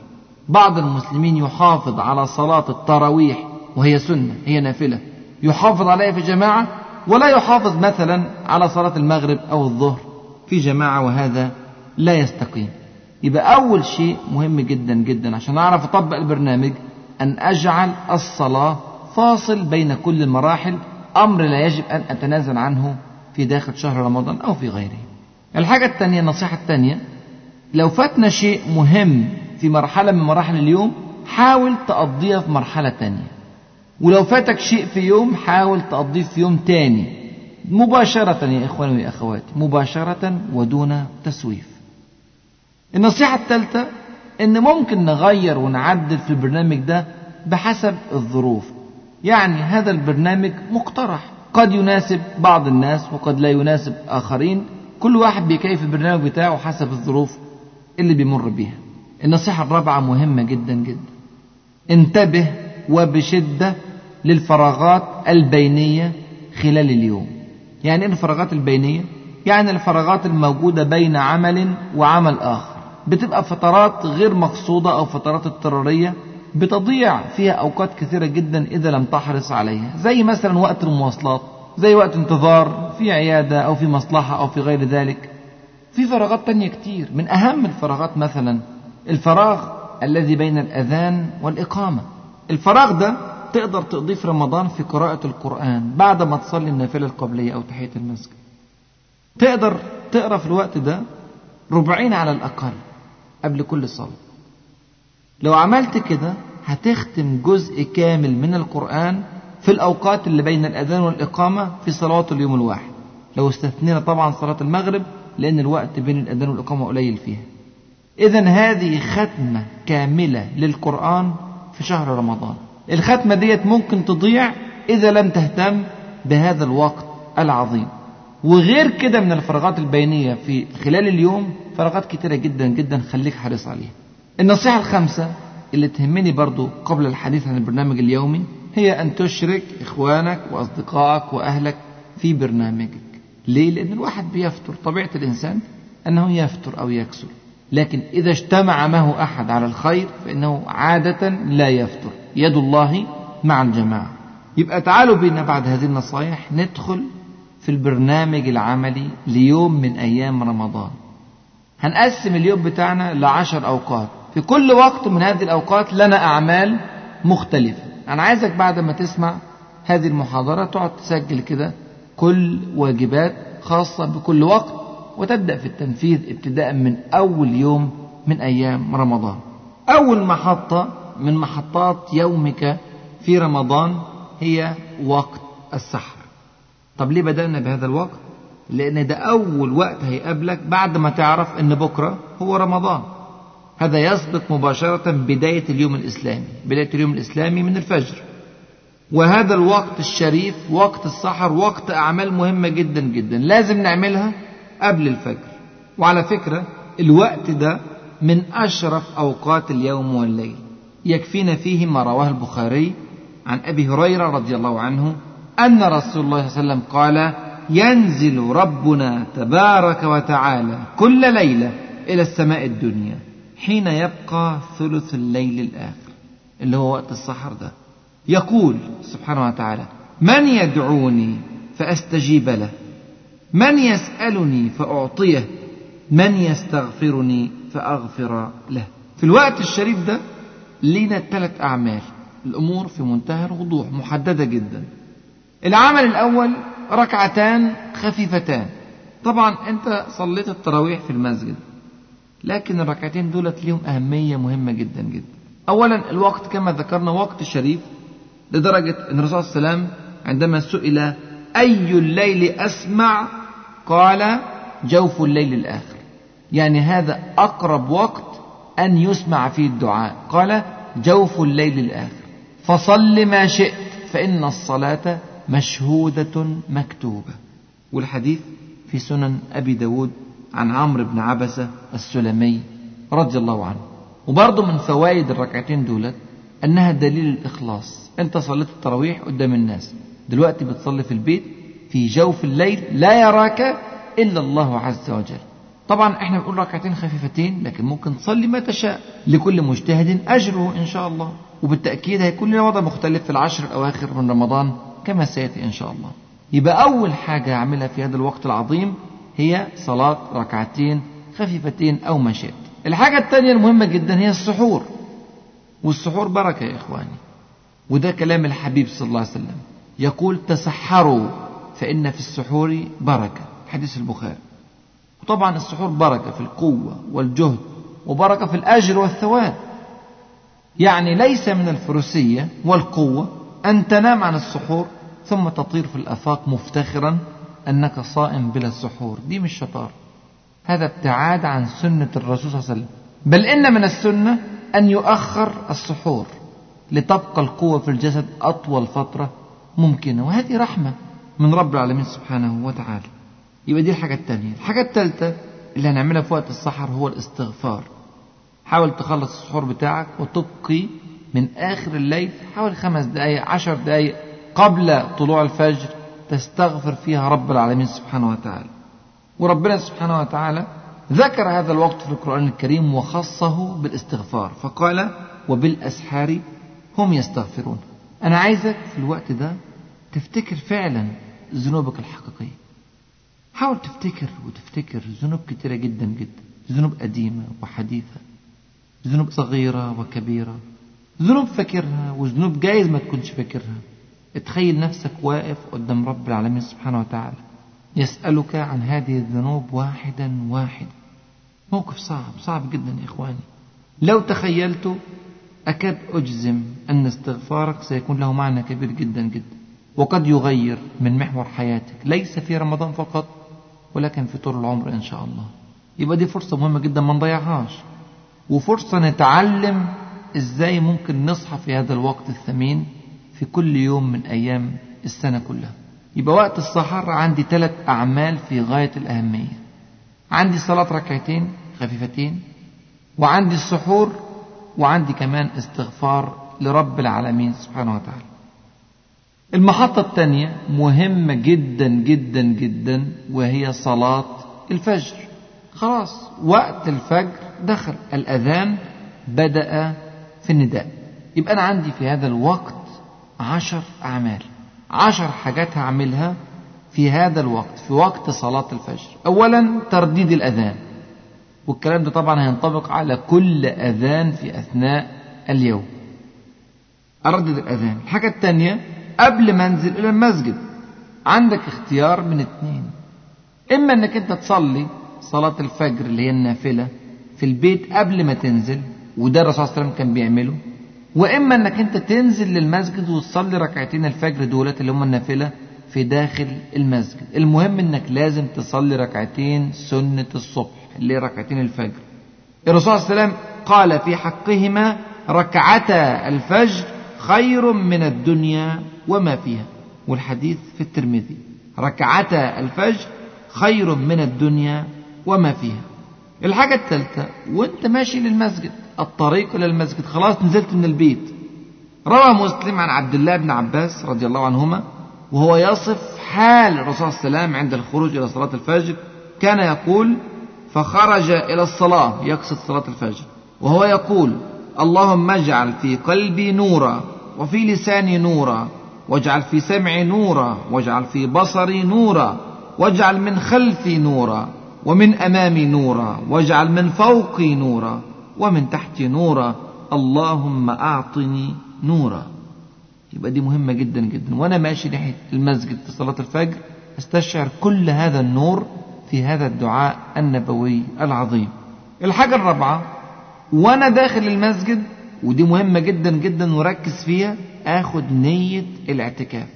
بعض المسلمين يحافظ على صلاة التراويح وهي سنة هي نافلة. يحافظ عليها في جماعة ولا يحافظ مثلا على صلاة المغرب أو الظهر في جماعة وهذا لا يستقيم. يبقى أول شيء مهم جدا جدا عشان أعرف أطبق البرنامج أن أجعل الصلاة فاصل بين كل المراحل. أمر لا يجب أن أتنازل عنه في داخل شهر رمضان أو في غيره. الحاجة الثانية النصيحة الثانية لو فاتنا شيء مهم في مرحلة من مراحل اليوم حاول تقضيها في مرحلة تانية. ولو فاتك شيء في يوم حاول تقضيه في يوم تاني. مباشرة يا إخواني ويا أخواتي مباشرة ودون تسويف. النصيحة الثالثة إن ممكن نغير ونعدل في البرنامج ده بحسب الظروف. يعني هذا البرنامج مقترح. قد يناسب بعض الناس وقد لا يناسب آخرين. كل واحد بيكيف البرنامج بتاعه حسب الظروف اللي بيمر بيها. النصيحة الرابعة مهمة جدا جدا. انتبه وبشدة للفراغات البينية خلال اليوم. يعني إيه الفراغات البينية؟ يعني الفراغات الموجودة بين عمل وعمل آخر. بتبقى فترات غير مقصودة أو فترات اضطرارية بتضيع فيها أوقات كثيرة جدا إذا لم تحرص عليها. زي مثلا وقت المواصلات. زي وقت انتظار في عيادة أو في مصلحة أو في غير ذلك. في فراغات تانية كتير. من أهم الفراغات مثلا الفراغ الذي بين الأذان والإقامة. الفراغ ده تقدر تقضيه في رمضان في قراءة القرآن بعد ما تصلي النافلة القبلية أو تحية المسجد. تقدر تقرأ في الوقت ده ربعين على الأقل قبل كل صلاة. لو عملت كده هتختم جزء كامل من القرآن في الأوقات اللي بين الأذان والإقامة في صلوات اليوم الواحد. لو استثنينا طبعا صلاة المغرب لأن الوقت بين الأذان والإقامة قليل فيها. إذا هذه ختمة كاملة للقرآن في شهر رمضان. الختمة ديت ممكن تضيع إذا لم تهتم بهذا الوقت العظيم. وغير كده من الفراغات البينية في خلال اليوم فراغات كتيرة جدا جدا خليك حريص عليها. النصيحة الخامسة اللي تهمني برضو قبل الحديث عن البرنامج اليومي هي أن تشرك إخوانك وأصدقائك وأهلك في برنامجك. ليه؟ لأن الواحد بيفتر طبيعة الإنسان أنه يفتر أو يكسر. لكن إذا اجتمع معه أحد على الخير فإنه عادة لا يفتر. يد الله مع الجماعة. يبقى تعالوا بينا بعد هذه النصائح ندخل في البرنامج العملي ليوم من أيام رمضان. هنقسم اليوم بتاعنا لعشر أوقات. في كل وقت من هذه الأوقات لنا أعمال مختلفة. أنا عايزك بعد ما تسمع هذه المحاضرة تقعد تسجل كده كل واجبات خاصة بكل وقت وتبدأ في التنفيذ ابتداء من أول يوم من أيام رمضان. أول محطة من محطات يومك في رمضان هي وقت السحر. طب ليه بدأنا بهذا الوقت؟ لأن ده أول وقت هيقابلك بعد ما تعرف أن بكرة هو رمضان. هذا يسبق مباشرة بداية اليوم الإسلامي بداية اليوم الإسلامي من الفجر. وهذا الوقت الشريف وقت السحر وقت أعمال مهمة جدا جدا لازم نعملها قبل الفجر. وعلى فكرة الوقت ده من أشرف أوقات اليوم والليل. يكفينا فيه ما رواه البخاري عن أبي هريرة رضي الله عنه أن رسول الله صلى الله عليه وسلم قال ينزل ربنا تبارك وتعالى كل ليلة إلى السماء الدنيا. حين يبقى ثلث الليل الآخر اللي هو وقت السحر ده. يقول سبحانه وتعالى من يدعوني فأستجيب له من يسألني فأعطيه من يستغفرني فأغفر له. في الوقت الشريف ده لينا ثلاث أعمال. الأمور في منتهى الوضوح محددة جدا. العمل الأول ركعتان خفيفتان. طبعا أنت صليت التراويح في المسجد. لكن الركعتين دولت ليهم أهمية مهمة جدا جدا. أولا الوقت كما ذكرنا وقت شريف لدرجة أن الرسول صلى الله عليه وسلم عندما سئل أي الليل أسمع؟ قال جوف الليل الآخر. يعني هذا أقرب وقت أن يسمع فيه الدعاء. قال جوف الليل الآخر. فصل ما شئت فإن الصلاة مشهودة مكتوبة. والحديث في سنن أبي داود عن عمرو بن عبسة السلمي رضي الله عنه. وبرضه من فوائد الركعتين دولت أنها دليل الإخلاص. أنت صليت التراويح قدام الناس. دلوقتي بتصلي في البيت في جوف الليل لا يراك إلا الله عز وجل. طبعا إحنا بنقول ركعتين خفيفتين لكن ممكن تصلي ما تشاء. لكل مجتهد أجره إن شاء الله. وبالتأكيد هيكون لنا وضع مختلف في العشر الأواخر من رمضان كما سيأتي إن شاء الله. يبقى أول حاجة أعملها في هذا الوقت العظيم هي صلاة ركعتين خفيفتين أو ما شئت. الحاجة الثانية المهمة جدا هي السحور. والسحور بركة يا إخواني. وده كلام الحبيب صلى الله عليه وسلم. يقول تسحروا فإن في السحور بركة. حديث البخاري. وطبعا السحور بركة في القوة والجهد وبركة في الأجر والثواب. يعني ليس من الفروسية والقوة أن تنام عن السحور ثم تطير في الآفاق مفتخرا أنك صائم بلا سحور. دي مش شطارة هذا ابتعاد عن سنة الرسول صلى الله عليه وسلم. بل إن من السنة أن يؤخر السحور لتبقى القوة في الجسد أطول فترة ممكنة. وهذه رحمة من رب العالمين سبحانه وتعالى. يبقى دي الحاجة الثانية الحاجة الثالثة اللي هنعملها في وقت السحر هو الاستغفار. حاول تخلص السحور بتاعك وتبقي من آخر الليل حوالي خمس دقايق عشر دقايق قبل طلوع الفجر. تستغفر فيها رب العالمين سبحانه وتعالى. وربنا سبحانه وتعالى ذكر هذا الوقت في القرآن الكريم وخصه بالاستغفار فقال وبالأسحار هم يستغفرون. أنا عايزك في الوقت ده تفتكر فعلا ذنوبك الحقيقية. حاول تفتكر وتفتكر ذنوب كتيرة جدا جدا. ذنوب قديمة وحديثة ذنوب صغيرة وكبيرة ذنوب فاكرها وذنوب جايز ما تكونش فاكرها. اتخيل نفسك واقف قدام رب العالمين سبحانه وتعالى يسألك عن هذه الذنوب واحدا واحدا. موقف صعب صعب جدا يا إخواني. لو تخيلت أكاد أجزم أن استغفارك سيكون له معنى كبير جدا جدا. وقد يغير من محور حياتك. ليس في رمضان فقط ولكن في طول العمر إن شاء الله. يبقى دي فرصة مهمة جدا ما نضيعهاش. وفرصة نتعلم إزاي ممكن نصحى في هذا الوقت الثمين. في كل يوم من أيام السنة كلها. يبقى وقت السحر عندي ثلاث أعمال في غاية الأهمية. عندي صلاة ركعتين خفيفتين وعندي السحور وعندي كمان استغفار لرب العالمين سبحانه وتعالى. المحطة الثانية مهمة جدا جدا جدا وهي صلاة الفجر. خلاص وقت الفجر دخل. الأذان بدأ في النداء. يبقى أنا عندي في هذا الوقت عشر أعمال. عشر حاجات هعملها في هذا الوقت في وقت صلاة الفجر. أولا ترديد الأذان. والكلام ده طبعا هينطبق على كل أذان في أثناء اليوم. أردد الأذان. الحاجة الثانية قبل ما أنزل إلى المسجد عندك اختيار من اثنين إما أنك أنت تصلي صلاة الفجر اللي هي النافلة في البيت قبل ما تنزل وده الرسول صلى الله عليه وسلم كان بيعمله وإما إنك أنت تنزل للمسجد وتصلي ركعتين الفجر دولت اللي هم النافلة في داخل المسجد. المهم إنك لازم تصلي ركعتين سنة الصبح اللي هي ركعتين الفجر. الرسول صلى الله عليه وسلم قال في حقهما ركعتا الفجر خير من الدنيا وما فيها. والحديث في الترمذي. ركعتا الفجر خير من الدنيا وما فيها. الحاجة الثالثة وأنت ماشي للمسجد. الطريق إلى المسجد. خلاص نزلت من البيت. روى مسلم عن عبد الله بن عباس رضي الله عنهما وهو يصف حال الرسول صلى الله عليه وسلم عند الخروج إلى صلاة الفجر. كان يقول فخرج إلى الصلاة. يقصد صلاة الفجر. وهو يقول اللهم اجعل في قلبي نورا وفي لساني نورا واجعل في سمعي نورا واجعل في بصري نورا واجعل من خلفي نورا ومن أمامي نورا واجعل من فوقي نورا ومن تحتي نورا. اللهم أعطني نورا. يبقى دي مهمة جدا جدا. وأنا ماشي ناحية المسجد في صلاة الفجر أستشعر كل هذا النور في هذا الدعاء النبوي العظيم. الحاجة الرابعة وأنا داخل المسجد ودي مهمة جدا جدا وركز فيها آخد نية الاعتكاف.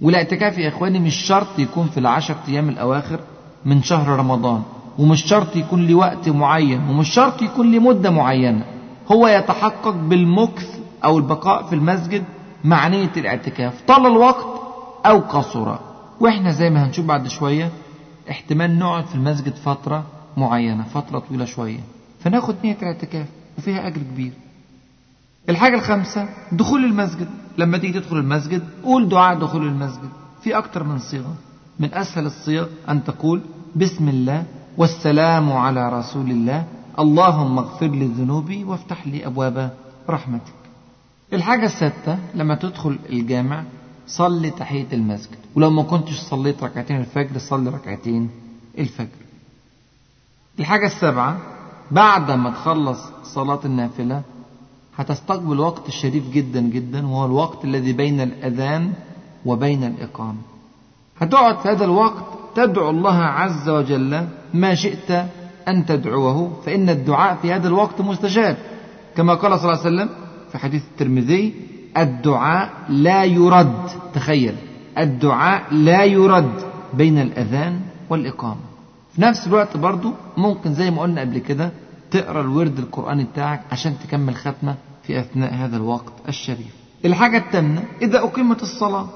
والاعتكاف يا إخواني مش شرط يكون في العشر أيام الأواخر من شهر رمضان. ومش شرط يكون لوقت معين ومش شرط يكون لمدة معينة. هو يتحقق بالمكث أو البقاء في المسجد مع نية الاعتكاف طال الوقت أو قصر وإحنا زي ما هنشوف بعد شوية احتمال نقعد في المسجد فترة معينة فترة طويلة شوية. فناخد نية الاعتكاف وفيها أجر كبير. الحاجة الخامسة دخول المسجد. لما تيجي تدخل المسجد قول دعاء دخول المسجد. في أكتر من صيغة. من أسهل الصيغ أن تقول بسم الله والسلام على رسول الله. اللهم اغفر لي ذنوبي وافتح لي أبواب رحمتك. الحاجة السادسة لما تدخل الجامع صلي تحية المسجد. ولو ما كنتش صليت ركعتين الفجر صلي ركعتين الفجر. الحاجة السابعة بعد ما تخلص صلاة النافلة هتستقبل وقت شريف جدا جدا وهو الوقت الذي بين الأذان وبين الإقامة. هتقعد في هذا الوقت تدعو الله عز وجل ما شئت أن تدعوه فإن الدعاء في هذا الوقت مستجاب. كما قال صلى الله عليه وسلم في حديث الترمذي الدعاء لا يرد. تخيل. الدعاء لا يرد بين الأذان والإقامة. في نفس الوقت برضو ممكن زي ما قلنا قبل كده تقرأ الورد القرآني بتاعك عشان تكمل ختمة في أثناء هذا الوقت الشريف. الحاجة الثامنة إذا أقيمت الصلاة.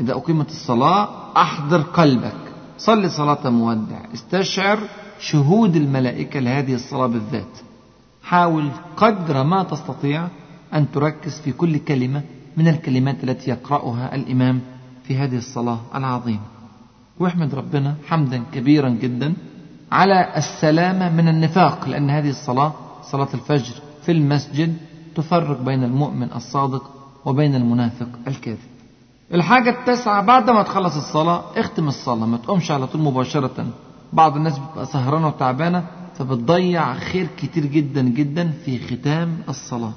إذا أقيمت الصلاة أحضر قلبك. صل صلاة مودع. استشعر شهود الملائكة لهذه الصلاة بالذات. حاول قدر ما تستطيع أن تركز في كل كلمة من الكلمات التي يقرأها الإمام في هذه الصلاة العظيمة. واحمد ربنا حمدا كبيرا جدا على السلامة من النفاق لأن هذه الصلاة صلاة الفجر في المسجد تفرق بين المؤمن الصادق وبين المنافق الكاذب. الحاجة التاسعة بعد ما تخلص الصلاة اختم الصلاة ما تقومش على طول مباشرة. بعض الناس بتبقى سهرانة وتعبانة فبتضيع خير كتير جدا جدا في ختام الصلاة.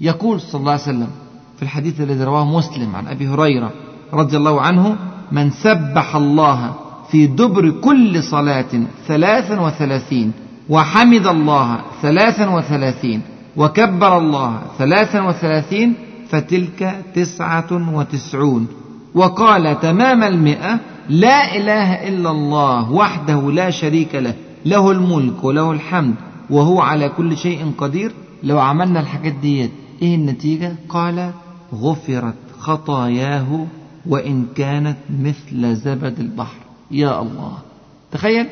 يقول صلى الله عليه وسلم في الحديث الذي رواه مسلم عن أبي هريرة رضي الله عنه من سبح الله في دبر كل صلاة ثلاثا وثلاثين وحمد الله ثلاثا وثلاثين وكبر الله ثلاثا وثلاثين فتلك تسعة وتسعون. وقال تمام المئة لا إله إلا الله وحده لا شريك له له الملك وله الحمد وهو على كل شيء قدير. لو عملنا الحاجات ديت إيه النتيجة؟ قال غفرت خطاياه وإن كانت مثل زبد البحر. يا الله. تخيل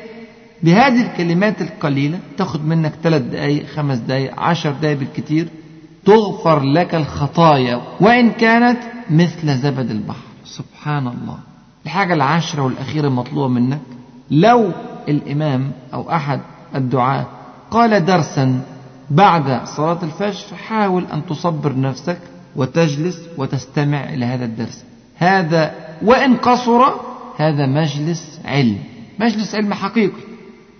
بهذه الكلمات القليلة تاخد منك ثلاث دقايق خمس دقايق عشر دقايق بالكثير تغفر لك الخطايا وإن كانت مثل زبد البحر. سبحان الله الحاجة العاشرة والأخيرة المطلوبة منك. لو الإمام أو أحد الدعاة قال درسا بعد صلاة الفجر حاول أن تصبر نفسك وتجلس وتستمع إلى هذا الدرس. هذا وإن قصر هذا مجلس علم. مجلس علم حقيقي.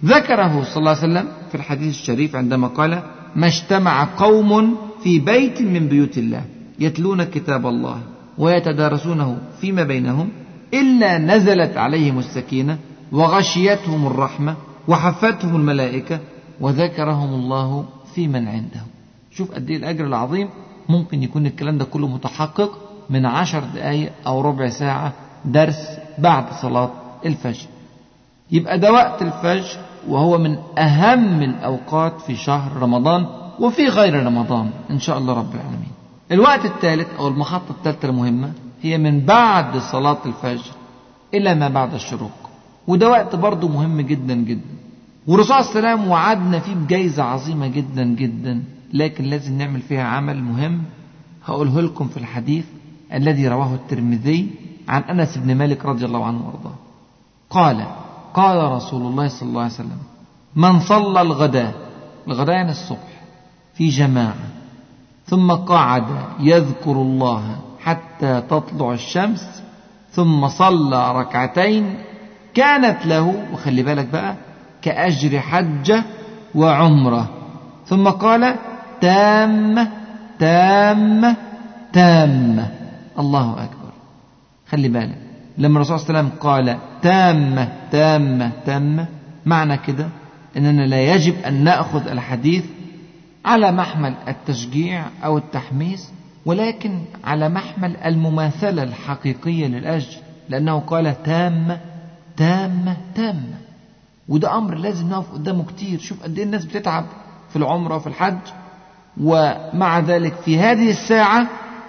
ذكره صلى الله عليه وسلم في الحديث الشريف عندما قال ما اجتمع قوم في بيت من بيوت الله يتلون كتاب الله ويتدارسونه فيما بينهم إلا نزلت عليهم السكينة وغشيتهم الرحمة وحفتهم الملائكة وذكرهم الله في من عنده شوف قد إيه الأجر العظيم ممكن يكون الكلام ده كله متحقق من عشر دقايق أو ربع ساعة درس بعد صلاة الفجر. يبقى ده وقت الفجر وهو من أهم الأوقات في شهر رمضان وفي غير رمضان إن شاء الله رب العالمين. الوقت الثالث أو المحطة الثالثة المهمة هي من بعد صلاة الفجر إلى ما بعد الشروق. وده وقت برضه مهم جدا جدا. والرسول صلى الله عليه وسلم وعدنا فيه بجائزة عظيمة جدا جدا لكن لازم نعمل فيها عمل مهم هقوله لكم في الحديث الذي رواه الترمذي عن أنس بن مالك رضي الله عنه وأرضاه. قال قال رسول الله صلى الله عليه وسلم من صلى الغداء الغداء يعني الصبح في جماعة ثم قعد يذكر الله حتى تطلع الشمس ثم صلى ركعتين كانت له وخلي بالك بقى كأجر حجة وعمرة. ثم قال تامة تامة تامة الله أكبر. خلي بالك لما الرسول صلى الله عليه وسلم قال تامة تامة تامة معنى كده أننا لا يجب أن نأخذ الحديث على محمل التشجيع أو التحميس ولكن على محمل المماثلة الحقيقية للأجر لأنه قال تامة تامة تامة وده أمر لازم نقف قدامه كتير. شوف قد إيه الناس بتتعب في العمرة وفي الحج ومع ذلك في هذه الساعة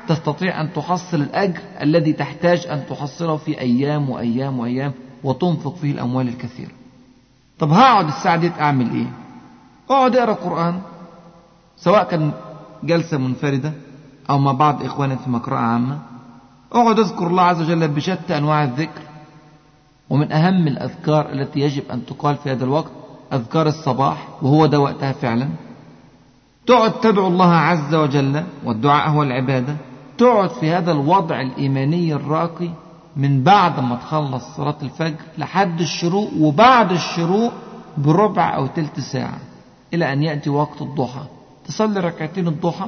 تستطيع أن تحصل الأجر الذي تحتاج أن تحصله في أيام وأيام وأيام وتنفق فيه الأموال الكثيرة. طب هقعد الساعة دي أعمل إيه؟ أقعد أقرأ قرآن سواء كان جلسة منفردة أو مع بعض إخوانك في مقرأة عامة أقعد أذكر الله عز وجل بشتى أنواع الذكر. ومن أهم الأذكار التي يجب أن تقال في هذا الوقت أذكار الصباح وهو ده وقتها فعلا. تقعد تدعو الله عز وجل والدعاء هو العبادة. تقعد في هذا الوضع الإيماني الراقي من بعد ما تخلص صلاة الفجر لحد الشروق وبعد الشروق بربع أو تلت ساعة إلى أن يأتي وقت الضحى. تصلي ركعتين الضحى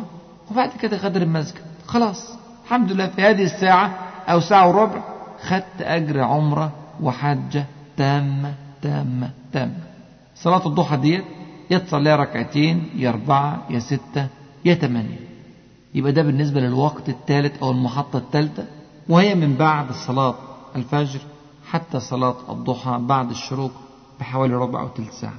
وبعد كده غادر المسجد. خلاص الحمد لله في هذه الساعة أو ساعة وربع خدت أجر عمرة وحجة تامة تامة تامة. صلاة الضحى ديت يا تصليها ركعتين يا أربعة يا ستة يا ثمانية يبقى ده بالنسبة للوقت الثالث أو المحطة الثالثة وهي من بعد صلاة الفجر حتى صلاة الضحى بعد الشروق بحوالي ربع أو ثلث ساعة.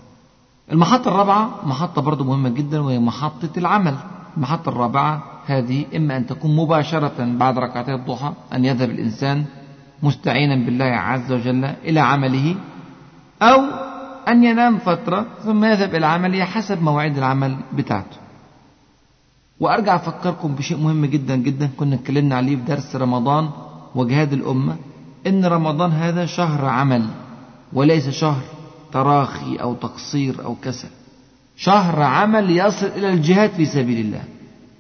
المحطة الرابعة محطة برضو مهمة جدا وهي محطة العمل. المحطة الرابعة هذه إما أن تكون مباشرة بعد ركعتي الضحى أن يذهب الإنسان مستعينا بالله عز وجل إلى عمله أو أن ينام فترة ثم يذهب إلى عمله حسب مواعيد العمل بتاعته. وأرجع أفكركم بشيء مهم جدا جدا كنا اتكلمنا عليه في درس رمضان وجهاد الأمة إن رمضان هذا شهر عمل وليس شهر تراخي أو تقصير أو كسل. شهر عمل يصل إلى الجهاد في سبيل الله.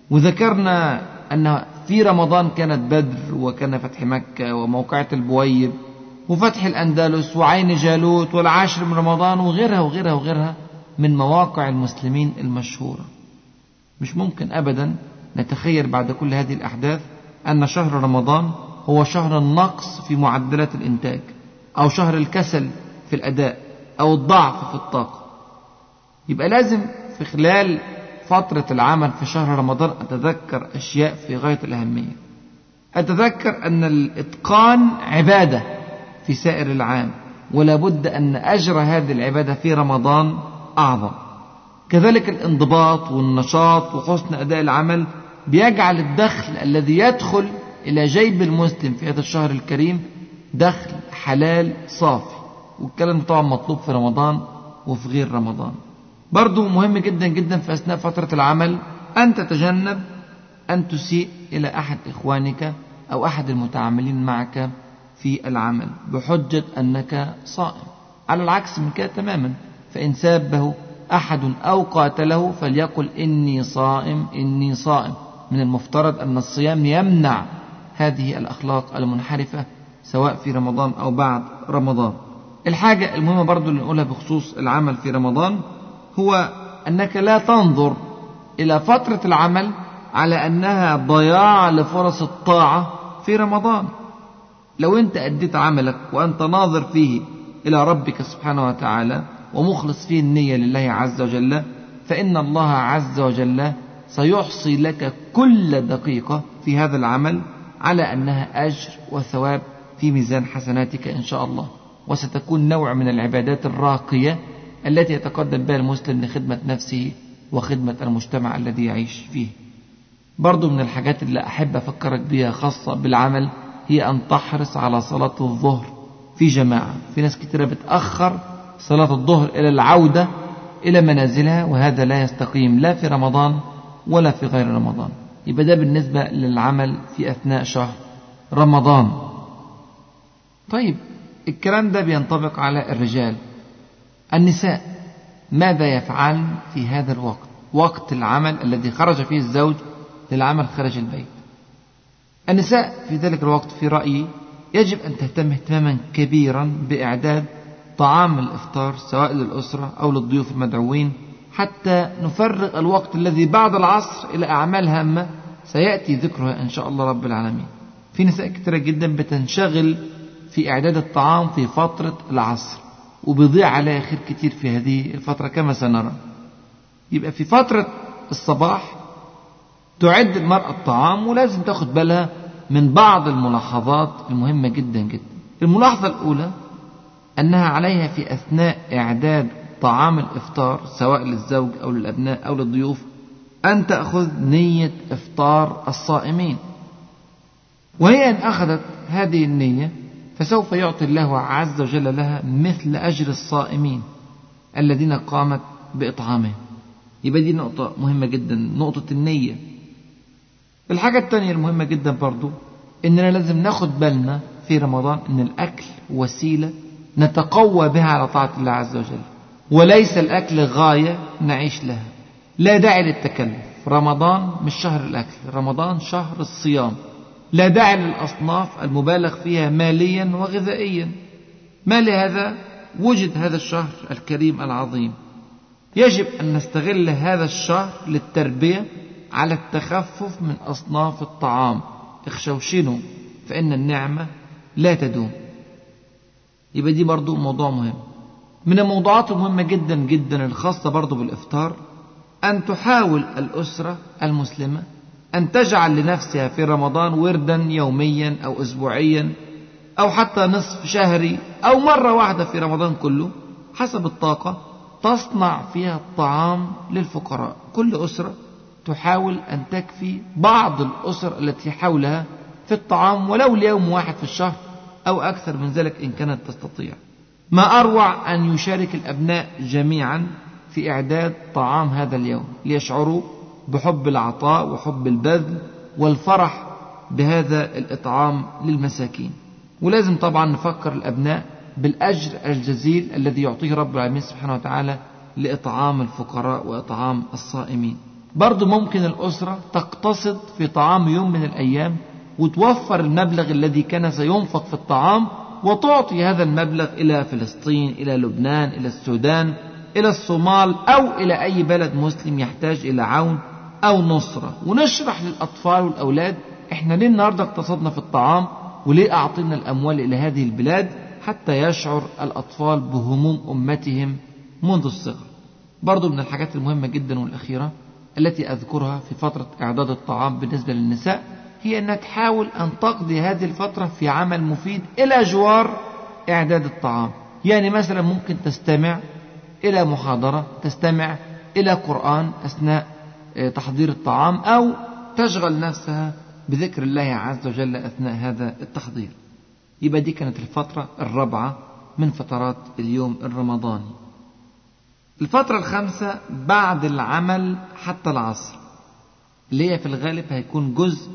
وذكرنا أن في رمضان كانت بدر وكان فتح مكة وموقعة البويب وفتح الأندلس وعين جالوت والعاشر من رمضان وغيرها وغيرها وغيرها من مواقع المسلمين المشهورة. مش ممكن أبدا نتخيل بعد كل هذه الأحداث أن شهر رمضان هو شهر النقص في معدلات الإنتاج أو شهر الكسل في الأداء. أو الضعف في الطاقة. يبقى لازم في خلال فترة العمل في شهر رمضان أتذكر أشياء في غاية الأهمية. أتذكر أن الإتقان عبادة في سائر العام ولا بد أن أجر هذه العبادة في رمضان أعظم. كذلك الانضباط والنشاط وحسن أداء العمل بيجعل الدخل الذي يدخل إلى جيب المسلم في هذا الشهر الكريم دخل حلال صافي. والكلام طبعا مطلوب في رمضان وفي غير رمضان. برضو مهم جدا جدا في أثناء فترة العمل أن تتجنب أن تسيء إلى أحد إخوانك أو أحد المتعاملين معك في العمل بحجة أنك صائم. على العكس من كده تماما فإن سابه أحد أو قاتله فليقل إني صائم إني صائم. من المفترض أن الصيام يمنع هذه الأخلاق المنحرفة سواء في رمضان أو بعد رمضان. الحاجة المهمة برضو اللي نقولها بخصوص العمل في رمضان هو أنك لا تنظر إلى فترة العمل على أنها ضياع لفرص الطاعة في رمضان. لو أنت أديت عملك وأنت ناظر فيه إلى ربك سبحانه وتعالى ومخلص فيه النية لله عز وجل فإن الله عز وجل سيحصي لك كل دقيقة في هذا العمل على أنها أجر وثواب في ميزان حسناتك إن شاء الله. وستكون نوع من العبادات الراقية التي يتقدم بها المسلم لخدمة نفسه وخدمة المجتمع الذي يعيش فيه. برضو من الحاجات اللي أحب أفكرك بها خاصة بالعمل هي أن تحرص على صلاة الظهر. في جماعة في ناس كتيرة بتأخر صلاة الظهر إلى العودة إلى منازلها وهذا لا يستقيم لا في رمضان ولا في غير رمضان. يبقى ده بالنسبة للعمل في أثناء شهر رمضان. طيب الكلام ده بينطبق على الرجال. النساء ماذا يفعل في هذا الوقت؟ وقت العمل الذي خرج فيه الزوج للعمل خارج البيت. النساء في ذلك الوقت في رأيي يجب أن تهتم اهتماما كبيرا بإعداد طعام الإفطار سواء للأسرة أو للضيوف المدعوين حتى نفرغ الوقت الذي بعد العصر إلى أعمال هامة. سيأتي ذكرها إن شاء الله رب العالمين. في نساء كثيرة جدا بتنشغل في إعداد الطعام في فترة العصر وبيضيع عليها خير كتير في هذه الفترة كما سنرى. يبقى في فترة الصباح تعد المرأة الطعام ولازم تاخد بالها من بعض الملاحظات المهمة جدا جدا. الملاحظة الأولى أنها عليها في أثناء إعداد طعام الإفطار سواء للزوج أو للأبناء أو للضيوف أن تأخذ نية إفطار الصائمين. وهي إن أخذت هذه النية فسوف يعطي الله عز وجل لها مثل أجر الصائمين الذين قامت بإطعامهم. يبقى دي نقطة مهمة جدا نقطة النية. الحاجة الثانية المهمة جدا برضو إننا لازم ناخد بالنا في رمضان إن الأكل وسيلة نتقوى بها على طاعة الله عز وجل وليس الأكل غاية نعيش لها. لا داعي للتكلف. رمضان مش شهر الأكل رمضان شهر الصيام. لا داعي للأصناف المبالغ فيها ماليا وغذائيا. ما لهذا؟ وجد هذا الشهر الكريم العظيم. يجب أن نستغل هذا الشهر للتربية على التخفف من أصناف الطعام. اخشوشنوا فإن النعمة لا تدوم. يبقى دي برضو موضوع مهم. من الموضوعات المهمة جدا جدا الخاصة برضو بالإفطار أن تحاول الأسرة المسلمة أن تجعل لنفسها في رمضان وردا يوميا أو أسبوعيا أو حتى نصف شهري أو مرة واحدة في رمضان كله حسب الطاقة تصنع فيها الطعام للفقراء. كل أسرة تحاول أن تكفي بعض الأسر التي حولها في الطعام ولو ليوم واحد في الشهر أو أكثر من ذلك إن كانت تستطيع. ما أروع أن يشارك الأبناء جميعا في إعداد طعام هذا اليوم ليشعروا بحب العطاء وحب البذل والفرح بهذا الإطعام للمساكين. ولازم طبعا نفكر الأبناء بالأجر الجزيل الذي يعطيه رب العالمين سبحانه وتعالى لإطعام الفقراء وإطعام الصائمين. برضو ممكن الأسرة تقتصد في طعام يوم من الأيام وتوفر المبلغ الذي كان سينفق في الطعام وتعطي هذا المبلغ إلى فلسطين إلى لبنان إلى السودان إلى الصومال أو إلى أي بلد مسلم يحتاج إلى عون أو نصرة. ونشرح للأطفال والأولاد إحنا ليه النهاردة اقتصدنا في الطعام وليه أعطينا الأموال إلى هذه البلاد حتى يشعر الأطفال بهموم أمتهم منذ الصغر. برضو من الحاجات المهمة جدا والأخيرة التي أذكرها في فترة إعداد الطعام بالنسبة للنساء هي أنها تحاول أن تقضي هذه الفترة في عمل مفيد إلى جوار إعداد الطعام. يعني مثلا ممكن تستمع إلى محاضرة تستمع إلى قرآن أثناء تحضير الطعام أو تشغل نفسها بذكر الله عز وجل أثناء هذا التحضير. يبقى دي كانت الفترة الرابعة من فترات اليوم الرمضاني. الفترة الخامسة بعد العمل حتى العصر. اللي هي في الغالب هيكون جزء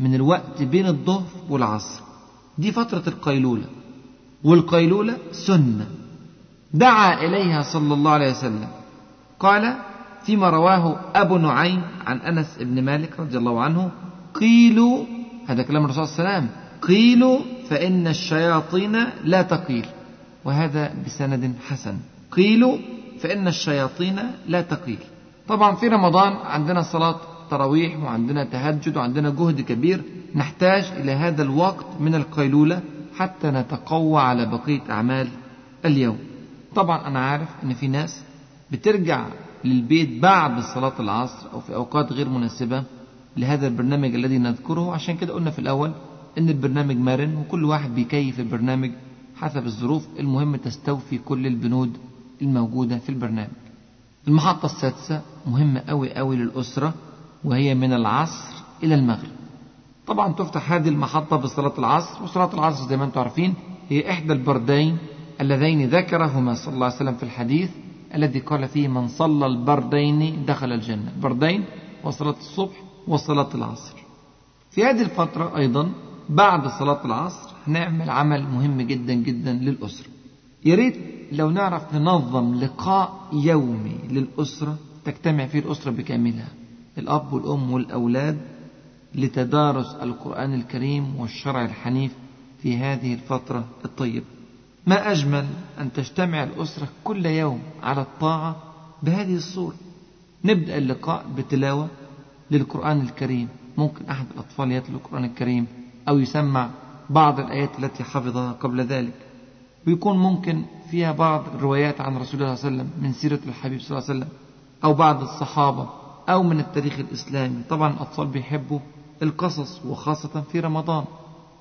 من الوقت بين الظهر والعصر. دي فترة القيلولة. والقيلولة سنة. دعا إليها صلى الله عليه وسلم. قال فيما رواه أبو نعيم عن أنس بن مالك رضي الله عنه قيلوا هذا كلام الرسول صلى الله عليه وسلم قيلوا فإن الشياطين لا تقيل وهذا بسند حسن قيلوا فإن الشياطين لا تقيل. طبعا في رمضان عندنا صلاة تراويح وعندنا تهجد وعندنا جهد كبير نحتاج إلى هذا الوقت من القيلولة حتى نتقوى على بقية أعمال اليوم. طبعا أنا عارف أن في ناس بترجع للبيت بعد صلاة العصر أو في أوقات غير مناسبة لهذا البرنامج الذي نذكره. عشان كده قلنا في الأول أن البرنامج مرن وكل واحد بيكيف البرنامج حسب الظروف المهم تستوفي كل البنود الموجودة في البرنامج. المحطة السادسة مهمة أوي أوي للأسرة وهي من العصر إلى المغرب. طبعا تفتح هذه المحطة بصلاة العصر وصلاة العصر زي ما أنتم عارفين هي إحدى البردين اللذين ذكرهما صلى الله عليه وسلم في الحديث الذي قال فيه من صلى البردين دخل الجنة. البردين وصلاة الصبح وصلاة العصر. في هذه الفترة أيضا بعد صلاة العصر هنعمل عمل مهم جدا جدا للأسرة. يا ريت لو نعرف ننظم لقاء يومي للأسرة تجتمع فيه الأسرة بكاملها. الأب والأم والأولاد لتدارس القرآن الكريم والشرع الحنيف في هذه الفترة الطيبة. ما أجمل أن تجتمع الأسرة كل يوم على الطاعة بهذه الصورة. نبدأ اللقاء بتلاوة للقرآن الكريم. ممكن أحد الأطفال يتلو القرآن الكريم أو يسمع بعض الآيات التي حفظها قبل ذلك. ويكون ممكن فيها بعض الروايات عن رسول الله صلى الله عليه وسلم من سيرة الحبيب صلى الله عليه وسلم أو بعض الصحابة أو من التاريخ الإسلامي. طبعا الأطفال بيحبوا القصص وخاصة في رمضان.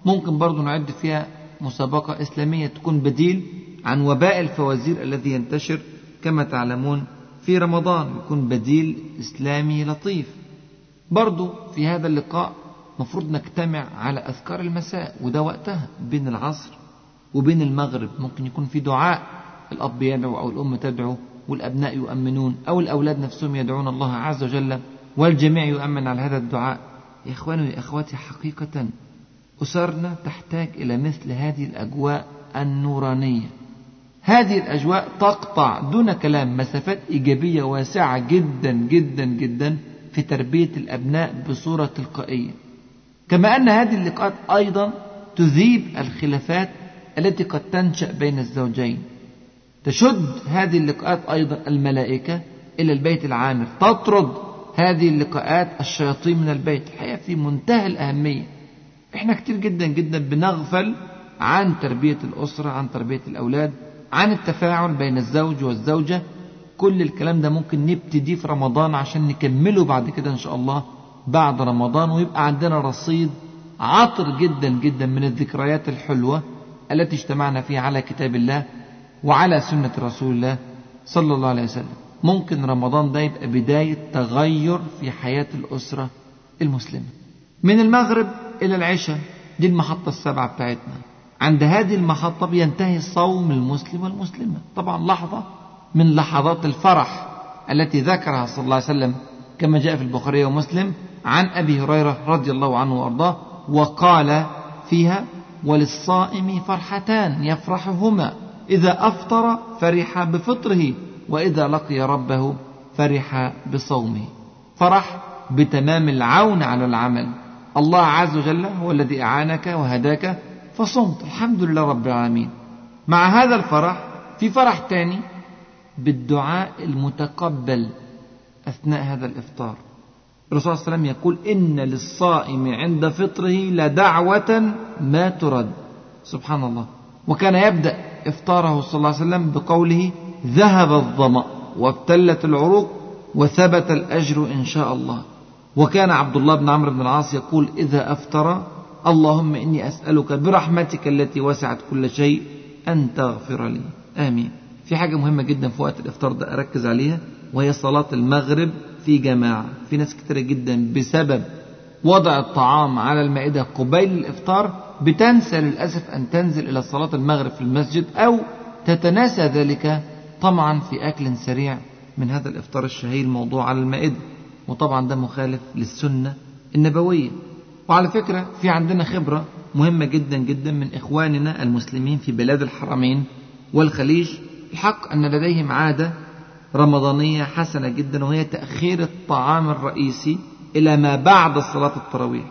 ممكن برضو نعد فيها مسابقة إسلامية تكون بديل عن وباء الفوازير الذي ينتشر كما تعلمون في رمضان يكون بديل إسلامي لطيف. برضو في هذا اللقاء مفروض نجتمع على أذكار المساء وده وقتها بين العصر وبين المغرب. ممكن يكون في دعاء الأب يدعو أو الأم تدعو والأبناء يؤمنون أو الأولاد نفسهم يدعون الله عز وجل والجميع يؤمن على هذا الدعاء. يا إخواني ويا أخواتي حقيقة أسرنا تحتاج إلى مثل هذه الأجواء النورانية. هذه الأجواء تقطع دون كلام مسافات إيجابية واسعة جدا جدا جدا في تربية الأبناء بصورة تلقائية. كما أن هذه اللقاءات أيضا تذيب الخلافات التي قد تنشأ بين الزوجين. تشد هذه اللقاءات أيضا الملائكة إلى البيت العامر. تطرد هذه اللقاءات الشياطين من البيت. الحقيقة في منتهى الأهمية. إحنا كتير جدا جدا بنغفل عن تربية الأسرة عن تربية الأولاد عن التفاعل بين الزوج والزوجة. كل الكلام ده ممكن نبتدي في رمضان عشان نكمله بعد كده إن شاء الله بعد رمضان ويبقى عندنا رصيد عطر جدا جدا من الذكريات الحلوة التي اجتمعنا فيها على كتاب الله وعلى سنة رسول الله صلى الله عليه وسلم. ممكن رمضان ده يبقى بداية تغير في حياة الأسرة المسلمة. من المغرب إلى العشاء. دي المحطة السابعة بتاعتنا. عند هذه المحطة بينتهي صوم المسلم والمسلمة. طبعا لحظة من لحظات الفرح التي ذكرها صلى الله عليه وسلم كما جاء في البخاري ومسلم عن أبي هريرة رضي الله عنه وأرضاه وقال فيها وللصائم فرحتان يفرحهما إذا أفطر فرح بفطره وإذا لقي ربه فرح بصومه. فرح بتمام العون على العمل. الله عز وجل هو الذي أعانك وهداك فصمت. الحمد لله رب العالمين. مع هذا الفرح في فرح تاني بالدعاء المتقبل أثناء هذا الإفطار. الرسول صلى الله عليه وسلم يقول إن للصائم عند فطره لدعوة ما ترد. سبحان الله. وكان يبدأ إفطاره صلى الله عليه وسلم بقوله ذهب الظمأ وابتلت العروق وثبت الأجر إن شاء الله. وكان عبد الله بن عمرو بن العاص يقول إذا أفطر اللهم إني أسألك برحمتك التي وسعت كل شيء أن تغفر لي. آمين. في حاجة مهمة جدا في وقت الإفطار ده أركز عليها وهي صلاة المغرب في جماعة. في ناس كتيرة جدا بسبب وضع الطعام على المائدة قبيل الإفطار بتنسى للأسف أن تنزل إلى صلاة المغرب في المسجد أو تتناسى ذلك طمعا في أكل سريع. من هذا الإفطار الشهي الموضوع على المائدة. وطبعا ده مخالف للسنة النبوية. وعلى فكرة في عندنا خبرة مهمة جدا جدا من إخواننا المسلمين في بلاد الحرمين والخليج. الحق أن لديهم عادة رمضانية حسنة جدا وهي تأخير الطعام الرئيسي إلى ما بعد صلاة التراويح.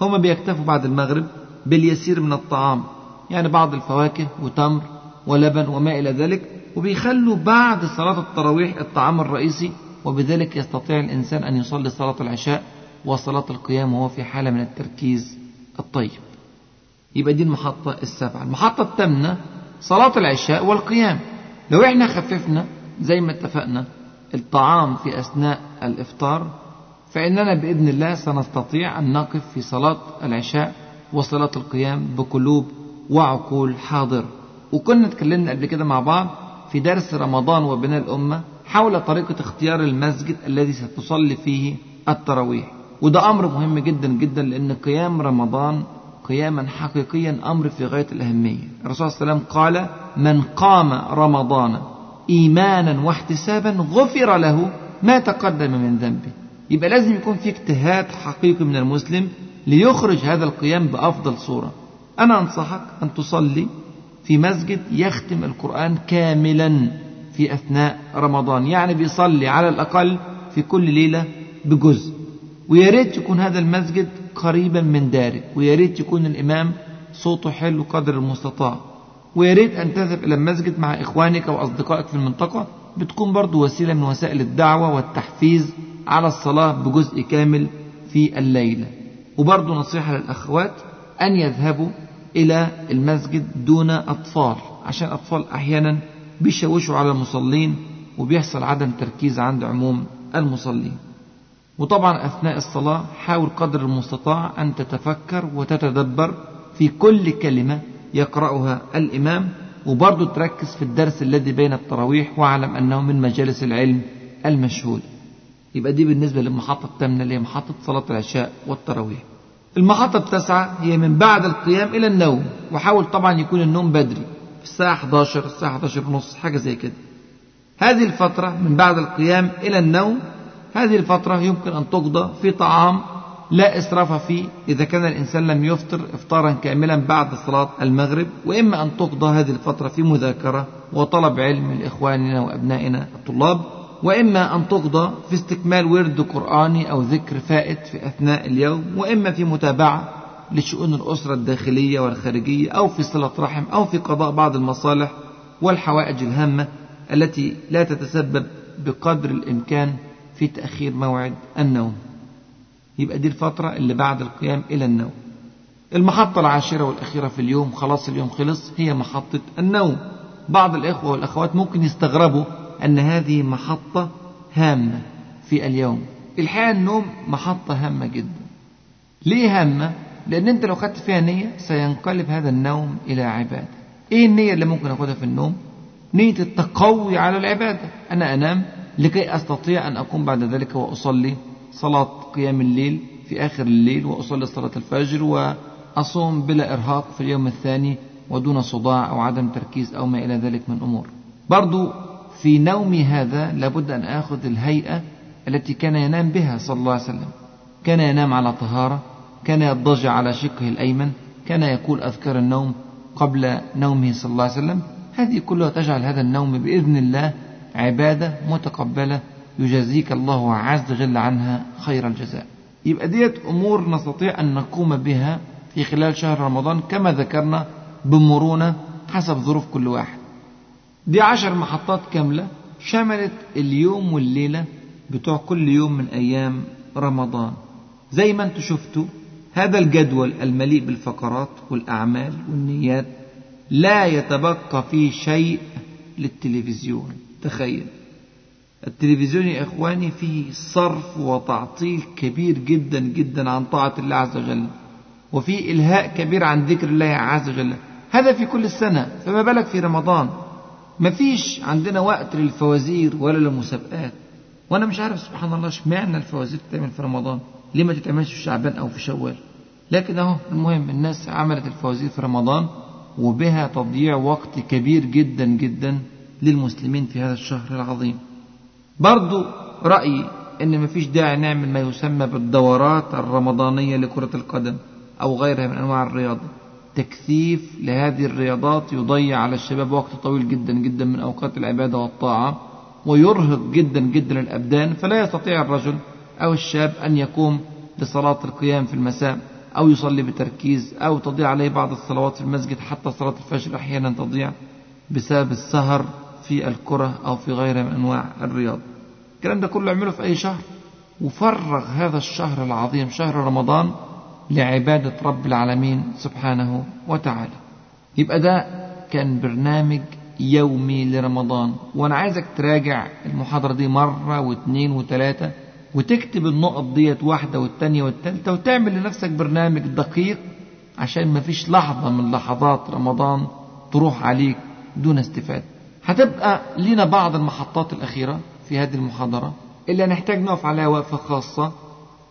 هم بيكتفوا بعد المغرب باليسير من الطعام يعني بعض الفواكه وتمر ولبن وما إلى ذلك وبيخلوا بعد صلاة التراويح الطعام الرئيسي وبذلك يستطيع الإنسان أن يصلي صلاة العشاء وصلاة القيام وهو في حالة من التركيز الطيب. يبقى دي المحطة السابعة. المحطة الثامنة صلاة العشاء والقيام. لو إحنا خففنا زي ما اتفقنا الطعام في أثناء الإفطار فإننا بإذن الله سنستطيع أن نقف في صلاة العشاء وصلاة القيام بقلوب وعقول حاضر. وكنا اتكلمنا قبل كده مع بعض في درس رمضان وبناء الأمة حول طريقة اختيار المسجد الذي ستصلي فيه التراويح. وده أمر مهم جدا جدا لأن قيام رمضان قياما حقيقيا أمر في غاية الأهمية. الرسول صلى الله عليه وسلم قال من قام رمضان إيمانا واحتسابا غفر له ما تقدم من ذنبه. يبقى لازم يكون في اجتهاد حقيقي من المسلم ليخرج هذا القيام بأفضل صورة. أنا أنصحك أن تصلي في مسجد يختم القرآن كاملا. في أثناء رمضان. يعني بيصلي على الأقل في كل ليلة بجزء. ويا ريت يكون هذا المسجد قريبا من دارك. ويا ريت يكون الإمام صوته حلو قدر المستطاع. ويا ريت أن تذهب إلى المسجد مع إخوانك وأصدقائك في المنطقة. بتكون برضو وسيلة من وسائل الدعوة والتحفيز على الصلاة بجزء كامل في الليلة. وبرضو نصيحة للأخوات أن يذهبوا إلى المسجد دون أطفال. عشان الأطفال أحيانا بيشوشوا على المصلين وبيحصل عدم تركيز عند عموم المصلين. وطبعا أثناء الصلاة حاول قدر المستطاع أن تتفكر وتتدبر في كل كلمة يقرأها الإمام وبرضه تركز في الدرس الذي بين التراويح واعلم أنه من مجالس العلم المشهود يبقى دي بالنسبة للمحطة الثامنة اللي هي محطة صلاة العشاء والتراويح. المحطة التاسعة هي من بعد القيام إلى النوم وحاول طبعا يكون النوم بدري. الساعة 11 الساعة 11 ونص حاجة زي كده. هذه الفترة من بعد القيام إلى النوم هذه الفترة يمكن أن تقضى في طعام لا إسراف فيه إذا كان الإنسان لم يفطر إفطارا كاملا بعد صلاة المغرب وإما أن تقضى هذه الفترة في مذاكرة وطلب علم لإخواننا وأبنائنا الطلاب وإما أن تقضى في استكمال ورد قرآني أو ذكر فائت في أثناء اليوم وإما في متابعة لشؤون الأسرة الداخلية والخارجية أو في صلة رحم أو في قضاء بعض المصالح والحوائج الهامة التي لا تتسبب بقدر الإمكان في تأخير موعد النوم. يبقى دي الفترة اللي بعد القيام إلى النوم. المحطة العاشرة والأخيرة في اليوم خلاص اليوم خلص هي محطة النوم. بعض الإخوة والأخوات ممكن يستغربوا أن هذه محطة هامة في اليوم. الحقيقة النوم محطة هامة جدا. ليه هامة؟ لأن أنت لو خدت فيها نية سينقلب هذا النوم إلى عبادة. إيه النية اللي ممكن أخدها في النوم؟ نية التقوي على العبادة. أنا أنام لكي أستطيع أن أقوم بعد ذلك وأصلي صلاة قيام الليل في آخر الليل وأصلي صلاة الفجر وأصوم بلا إرهاق في اليوم الثاني ودون صداع أو عدم تركيز أو ما إلى ذلك من أمور. برضو في نومي هذا لابد أن آخذ الهيئة التي كان ينام بها صلى الله عليه وسلم. كان ينام على طهارة كان يضجع على شقه الأيمن كان يقول أذكار النوم قبل نومه صلى الله عليه وسلم. هذه كلها تجعل هذا النوم بإذن الله عبادة متقبلة يجازيك الله عز وجل عنها خير الجزاء. يبقى ديت أمور نستطيع أن نقوم بها في خلال شهر رمضان كما ذكرنا بمرونة حسب ظروف كل واحد. دي عشر محطات كاملة شملت اليوم والليلة بتوع كل يوم من أيام رمضان. زي ما أنتم شفتوا هذا الجدول المليء بالفقرات والأعمال والنيات لا يتبقى فيه شيء للتلفزيون. تخيل. التلفزيون يا إخواني فيه صرف وتعطيل كبير جدا جدا عن طاعة الله عز وجل وفيه إلهاء كبير عن ذكر الله عز وجل. هذا في كل السنة فما بالك في رمضان؟ مفيش عندنا وقت للفوازير ولا للمسابقات. وأنا مش عارف سبحان الله اشمعنى الفوازير تتعمل في رمضان. ليه ما تتعملش في شعبان أو في شوال. لكن أهو المهم الناس عملت الفوازير في رمضان وبها تضييع وقت كبير جدا جدا للمسلمين في هذا الشهر العظيم. برضو رأيي إن مفيش داعي نعمل ما يسمى بالدورات الرمضانية لكرة القدم أو غيرها من أنواع الرياضة. تكثيف لهذه الرياضات يضيع على الشباب وقت طويل جدا جدا من أوقات العبادة والطاعة ويرهق جدا جدا الأبدان فلا يستطيع الرجل أو الشاب أن يقوم لصلاة القيام في المساء أو يصلي بتركيز أو تضيع عليه بعض الصلوات في المسجد حتى صلاة الفجر أحيانا تضيع بسبب السهر في الكرة أو في غيرها من أنواع الرياضة الكلام ده كله اعمله في أي شهر. وفرغ هذا الشهر العظيم شهر رمضان لعبادة رب العالمين سبحانه وتعالى. يبقى ده كان برنامج يومي لرمضان. وأنا عايزك تراجع المحاضرة دي مرة واثنين وثلاثة. وتكتب النقط ديت واحدة والتانية والتالتة وتعمل لنفسك برنامج دقيق عشان ما فيش لحظة من لحظات رمضان تروح عليك دون استفادة. هتبقى لنا بعض المحطات الأخيرة في هذه المحاضرة اللي هنحتاج نقف عليها وقفة خاصة.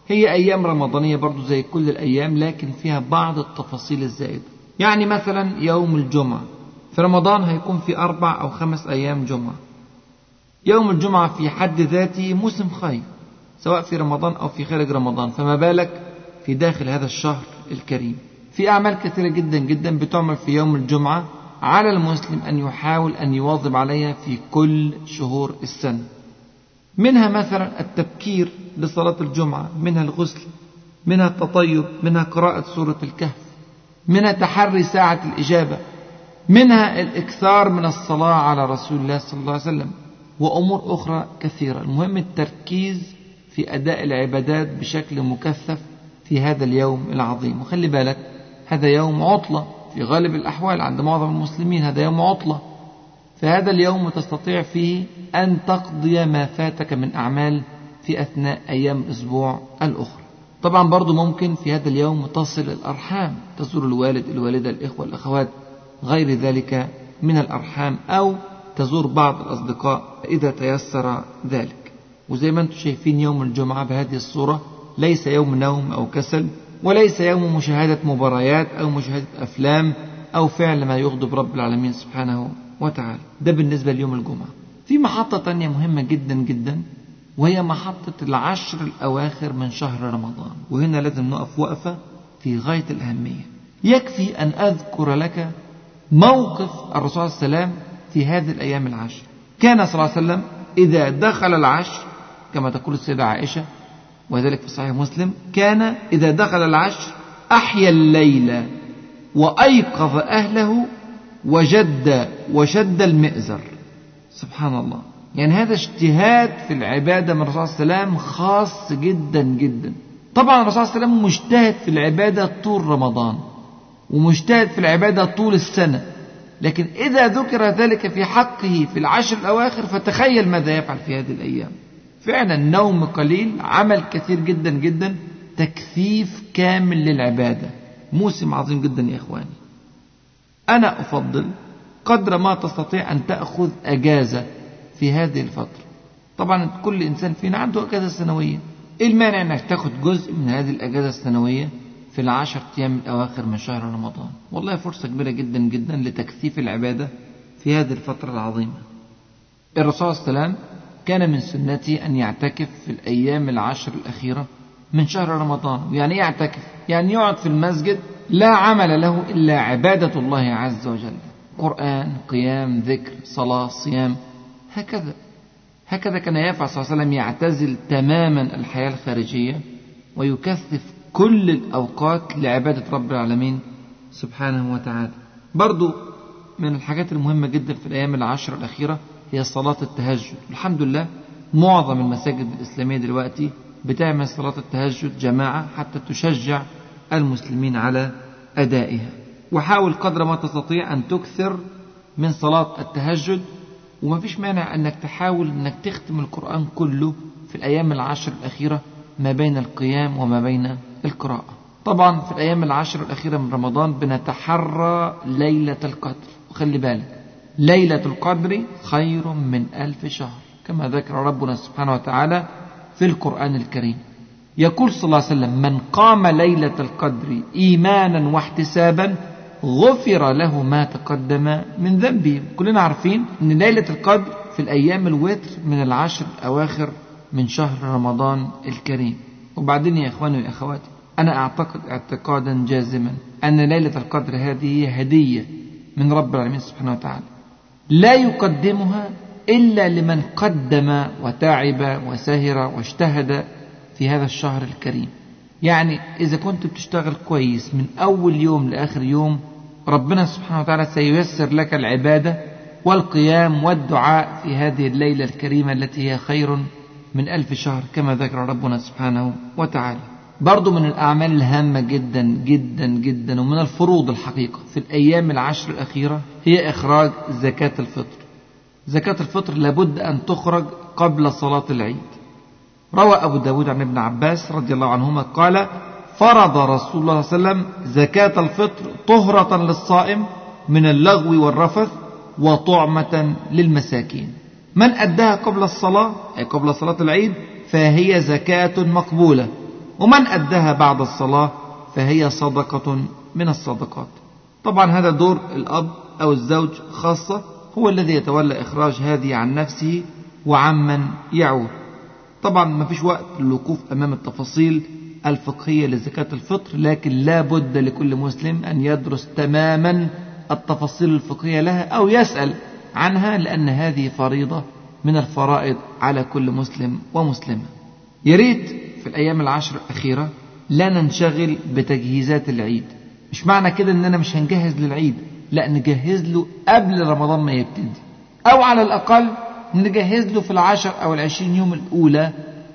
هي أيام رمضانية برضو زي كل الأيام لكن فيها بعض التفاصيل الزائدة. يعني مثلا يوم الجمعة. في رمضان هيكون في أربع أو خمس أيام جمعة. يوم الجمعة في حد ذاته موسم خير سواء في رمضان أو في خارج رمضان. فما بالك في داخل هذا الشهر الكريم. في أعمال كثيرة جدا جدا بتعمل في يوم الجمعة على المسلم أن يحاول أن يواظب عليها في كل شهور السنة. منها مثلا التبكير لصلاة الجمعة منها الغسل منها التطيب منها قراءة سورة الكهف منها تحري ساعة الإجابة منها الإكثار من الصلاة على رسول الله صلى الله عليه وسلم وأمور أخرى كثيرة. المهم التركيز في أداء العبادات بشكل مكثف في هذا اليوم العظيم. وخلي بالك هذا يوم عطلة في غالب الأحوال عند معظم المسلمين هذا يوم عطلة. فهذا اليوم تستطيع فيه أن تقضي ما فاتك من أعمال في أثناء أيام الأسبوع الأخرى. طبعا برضو ممكن في هذا اليوم تصل الأرحام تزور الوالد الوالدة الإخوة الأخوات غير ذلك من الأرحام أو تزور بعض الأصدقاء إذا تيسر ذلك. وزي ما أنتم شايفين يوم الجمعة بهذه الصورة ليس يوم نوم أو كسل وليس يوم مشاهدة مباريات أو مشاهدة أفلام أو فعل ما يغضب رب العالمين سبحانه وتعالى. ده بالنسبة ليوم الجمعة. في محطة تانية مهمة جدا جدا وهي محطة العشر الأواخر من شهر رمضان. وهنا لازم نقف وقفة في غاية الأهمية. يكفي أن أذكر لك موقف الرسول صلى الله عليه وسلم في هذه الأيام العشر. كان صلى الله عليه وسلم إذا دخل العشر كما تقول السيدة عائشة وذلك في صحيح مسلم كان إذا دخل العشر أحيا الليل وأيقظ أهله وجد وشد المئزر. سبحان الله. يعني هذا اجتهاد في العبادة من الرسول صلى الله عليه وسلم خاص جدا جدا. طبعا الرسول صلى الله عليه وسلم مجتهد في العبادة طول رمضان ومجتهد في العبادة طول السنة. لكن إذا ذكر ذلك في حقه في العشر الأواخر فتخيل ماذا يفعل في هذه الأيام. فعلا نوم قليل عمل كثير جدا جدا تكثيف كامل للعبادة. موسم عظيم جدا يا إخواني. أنا أفضل قدر ما تستطيع أن تأخذ أجازة في هذه الفترة. طبعا كل إنسان فينا عنده أجازة سنوية. إيه المانع أنك تاخذ جزء من هذه الأجازة السنوية في العشر أيام الأواخر من شهر رمضان؟ والله فرصة كبيرة جدا جدا لتكثيف العبادة في هذه الفترة العظيمة. الرسول صلى الله عليه وسلم كان من سنته أن يعتكف في الأيام العشر الأخيرة من شهر رمضان يعني يعتكف يعني يقعد في المسجد لا عمل له إلا عبادة الله عز وجل قرآن قيام ذكر صلاة صيام هكذا. هكذا كان يفعل صلى الله عليه وسلم يعتزل تماما الحياة الخارجية ويكثف كل الأوقات لعبادة رب العالمين سبحانه وتعالى. برضو من الحاجات المهمة جدا في الأيام العشر الأخيرة هي صلاة التهجد. الحمد لله معظم المساجد الإسلامية دلوقتي بتعمل صلاة التهجد جماعة حتى تشجع المسلمين على أدائها. وحاول قدر ما تستطيع أن تكثر من صلاة التهجد وما فيش مانع أنك تحاول أنك تختم القرآن كله في الأيام العشر الأخيرة ما بين القيام وما بين القراءة. طبعا في الأيام العشر الأخيرة من رمضان بنتحرى ليلة القدر وخلي بالك ليلة القدر خير من ألف شهر. كما ذكر ربنا سبحانه وتعالى في القرآن الكريم. يقول صلى الله عليه وسلم من قام ليلة القدر إيمانا واحتسابا غفر له ما تقدم من ذنبه. كلنا عارفين أن ليلة القدر في الأيام الوتر من العشر الأواخر من شهر رمضان الكريم. وبعدين يا إخواني ويا أخواتي أنا أعتقد اعتقادا جازما أن ليلة القدر هذه هدية من رب العالمين سبحانه وتعالى. لا يقدمها إلا لمن قدم وتعب وسهر واجتهد في هذا الشهر الكريم. يعني إذا كنت بتشتغل كويس من أول يوم لآخر يوم ربنا سبحانه وتعالى سييسر لك العبادة والقيام والدعاء في هذه الليلة الكريمة التي هي خير من ألف شهر كما ذكر ربنا سبحانه وتعالى. برضو من الأعمال الهامة جدا جدا جدا ومن الفروض الحقيقة في الأيام العشر الأخيرة هي إخراج زكاة الفطر. زكاة الفطر لابد أن تخرج قبل صلاة العيد. روى أبو داود عن ابن عباس رضي الله عنهما قال فرض رسول الله صلى الله عليه وسلم زكاة الفطر طهرة للصائم من اللغو والرفث وطعمة للمساكين. من أداها قبل الصلاة أي قبل صلاة العيد فهي زكاة مقبولة. ومن أداها بعد الصلاة فهي صدقة من الصدقات. طبعا هذا دور الأب أو الزوج خاصة هو الذي يتولى إخراج هذه عن نفسه وعمن يعود. طبعا ما فيش وقت للوقوف أمام التفاصيل الفقهية لزكاة الفطر لكن لا بد لكل مسلم أن يدرس تماما التفاصيل الفقهية لها أو يسأل عنها لأن هذه فريضة من الفرائض على كل مسلم ومسلمة. يريد في الأيام العشر الأخيرة لا ننشغل بتجهيزات العيد. مش معنى كده أننا مش هنجهز للعيد. لا نجهز له قبل رمضان ما يبتدي. أو على الأقل نجهز له في العشر أو العشرين يوم الأولى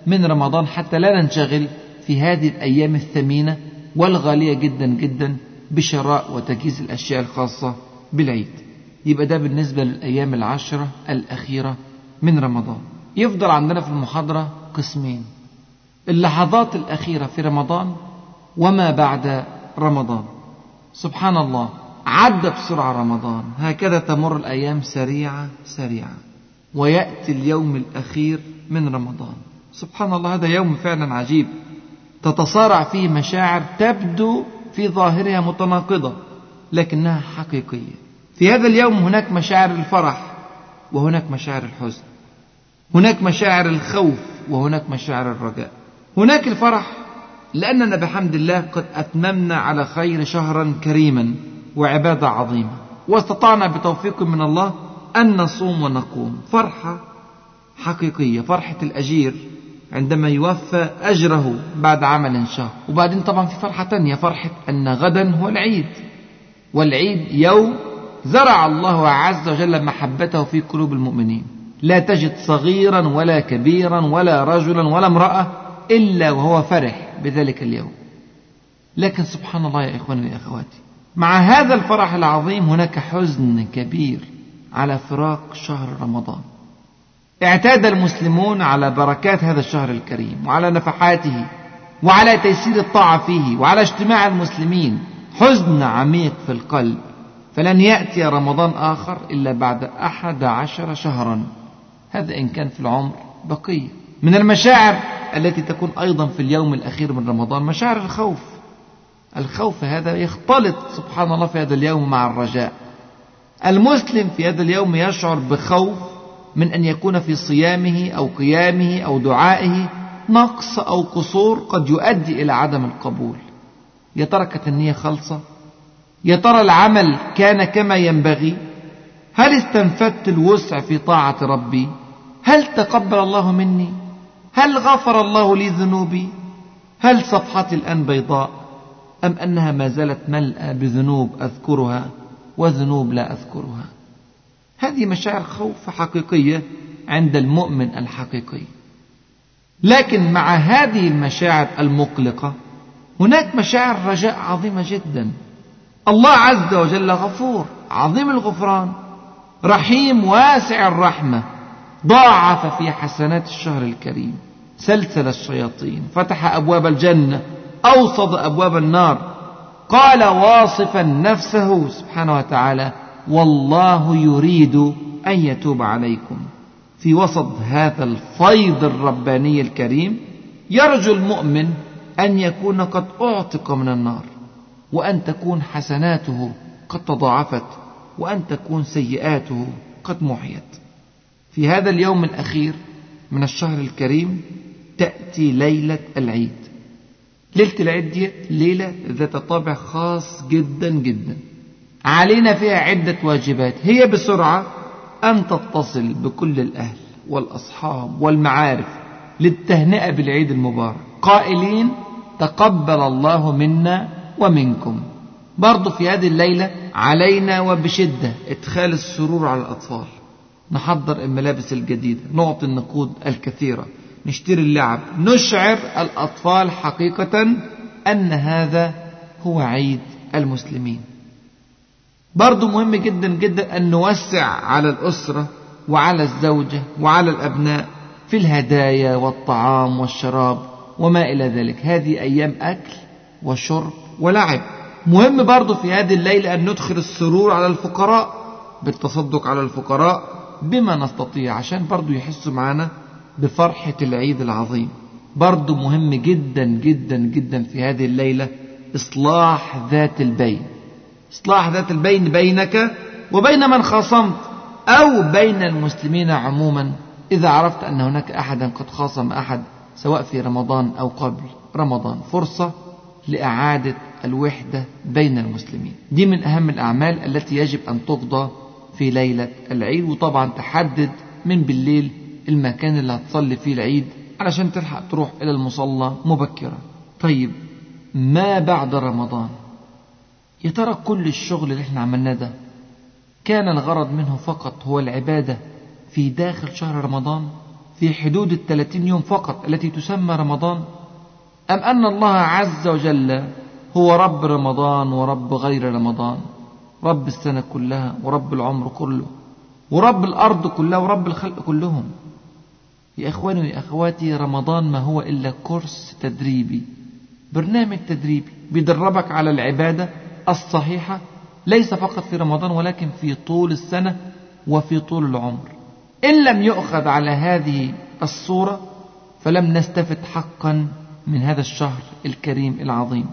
من رمضان حتى لا ننشغل في هذه الأيام الثمينة والغالية جدا جدا بشراء وتجهيز الأشياء الخاصة بالعيد. يبقى ده بالنسبة للأيام العشرة الأخيرة من رمضان. يفضل عندنا في المحاضرة قسمين. اللحظات الأخيرة في رمضان وما بعد رمضان. سبحان الله. عدى بسرعة رمضان. هكذا تمر الأيام سريعة سريعة. ويأتي اليوم الأخير من رمضان. سبحان الله هذا يوم فعلا عجيب. تتصارع فيه مشاعر تبدو في ظاهرها متناقضة لكنها حقيقية. في هذا اليوم هناك مشاعر الفرح وهناك مشاعر الحزن. هناك مشاعر الخوف وهناك مشاعر الرجاء. هناك الفرح لأننا بحمد الله قد أتممنا على خير شهرا كريما. وعبادة عظيمة. واستطعنا بتوفيق من الله أن نصوم ونقوم. فرحة حقيقية فرحة الأجير عندما يوفى أجره بعد عمل شهر وبعدين طبعا في فرحة تانية فرحة أن غدا هو العيد. والعيد يوم زرع الله عز وجل محبته في قلوب المؤمنين. لا تجد صغيرا ولا كبيرا ولا رجلا ولا امرأة إلا وهو فرح بذلك اليوم. لكن سبحان الله يا إخواني يا أخواتي مع هذا الفرح العظيم هناك حزن كبير على فراق شهر رمضان. اعتاد المسلمون على بركات هذا الشهر الكريم وعلى نفحاته وعلى تيسير الطاعة فيه وعلى اجتماع المسلمين. حزن عميق في القلب. فلن يأتي رمضان آخر إلا بعد أحد عشر شهرا. هذا إن كان في العمر بقية. من المشاعر التي تكون أيضا في اليوم الأخير من رمضان مشاعر الخوف. الخوف هذا يختلط سبحان الله في هذا اليوم مع الرجاء. المسلم في هذا اليوم يشعر بخوف من أن يكون في صيامه أو قيامه أو دعائه نقص أو قصور قد يؤدي إلى عدم القبول. يا ترى كانت النية خالصة؟ يا ترى العمل كان كما ينبغي؟ هل استنفدت الوسع في طاعة ربي؟ هل تقبل الله مني؟ هل غفر الله لي ذنوبي؟ هل صفحتي الآن بيضاء؟ أم أنها ما زالت ملأى بذنوب أذكرها وذنوب لا أذكرها؟ هذه مشاعر خوف حقيقية عند المؤمن الحقيقي. لكن مع هذه المشاعر المقلقة هناك مشاعر رجاء عظيمة جدا. الله عز وجل غفور عظيم الغفران رحيم واسع الرحمة. ضاعف في حسنات الشهر الكريم. سلسل الشياطين. فتح أبواب الجنة. أوصد أبواب النار. قال واصفا نفسه سبحانه وتعالى والله يريد أن يتوب عليكم. في وسط هذا الفيض الرباني الكريم يرجو المؤمن أن يكون قد أعتق من النار وأن تكون حسناته قد تضاعفت وأن تكون سيئاته قد محيت. في هذا اليوم الأخير من الشهر الكريم تأتي ليلة العيد. ليلة العيد دي ليلة ذات طابع خاص جدا جدا. علينا فيها عدة واجبات. هي بسرعة أن تتصل بكل الأهل والأصحاب والمعارف للتهنئة بالعيد المبارك. قائلين تقبل الله منا ومنكم. برضو في هذه الليلة علينا وبشدة إدخال السرور على الأطفال. نحضر الملابس الجديدة نعطي النقود الكثيرة. نشتري اللعب. نشعر الأطفال حقيقة أن هذا هو عيد المسلمين. برضو مهم جدا جدا أن نوسع على الأسرة وعلى الزوجة وعلى الأبناء في الهدايا والطعام والشراب وما إلى ذلك. هذه أيام أكل وشرب ولعب. مهم برضو في هذه الليلة أن ندخل السرور على الفقراء بالتصدق على الفقراء بما نستطيع عشان برضو يحسوا معنا بفرحة العيد العظيم. برضو مهم جدا جدا جدا في هذه الليلة إصلاح ذات البين. إصلاح ذات البين بينك وبين من خاصمت أو بين المسلمين عموما. إذا عرفت أن هناك أحدا قد خاصم أحد سواء في رمضان أو قبل رمضان فرصة لإعادة الوحدة بين المسلمين. دي من أهم الأعمال التي يجب أن تقضى في ليلة العيد وطبعا تحدد من بالليل المكان اللي هتصلي فيه العيد علشان تلحق تروح إلى المصلى مبكرا. طيب ما بعد رمضان؟ يا ترى كل الشغل اللي إحنا عملناه ده كان الغرض منه فقط هو العبادة في داخل شهر رمضان؟ في حدود الثلاثين يوم فقط التي تسمى رمضان؟ أم أن الله عز وجل هو رب رمضان ورب غير رمضان؟ رب السنة كلها ورب العمر كله ورب الأرض كلها ورب الخلق كلهم. يا إخواني ويا أخواتي رمضان ما هو إلا كورس تدريبي برنامج تدريبي بيدربك على العبادة الصحيحة ليس فقط في رمضان ولكن في طول السنة وفي طول العمر. إن لم يؤخذ على هذه الصورة فلم نستفد حقا من هذا الشهر الكريم العظيم.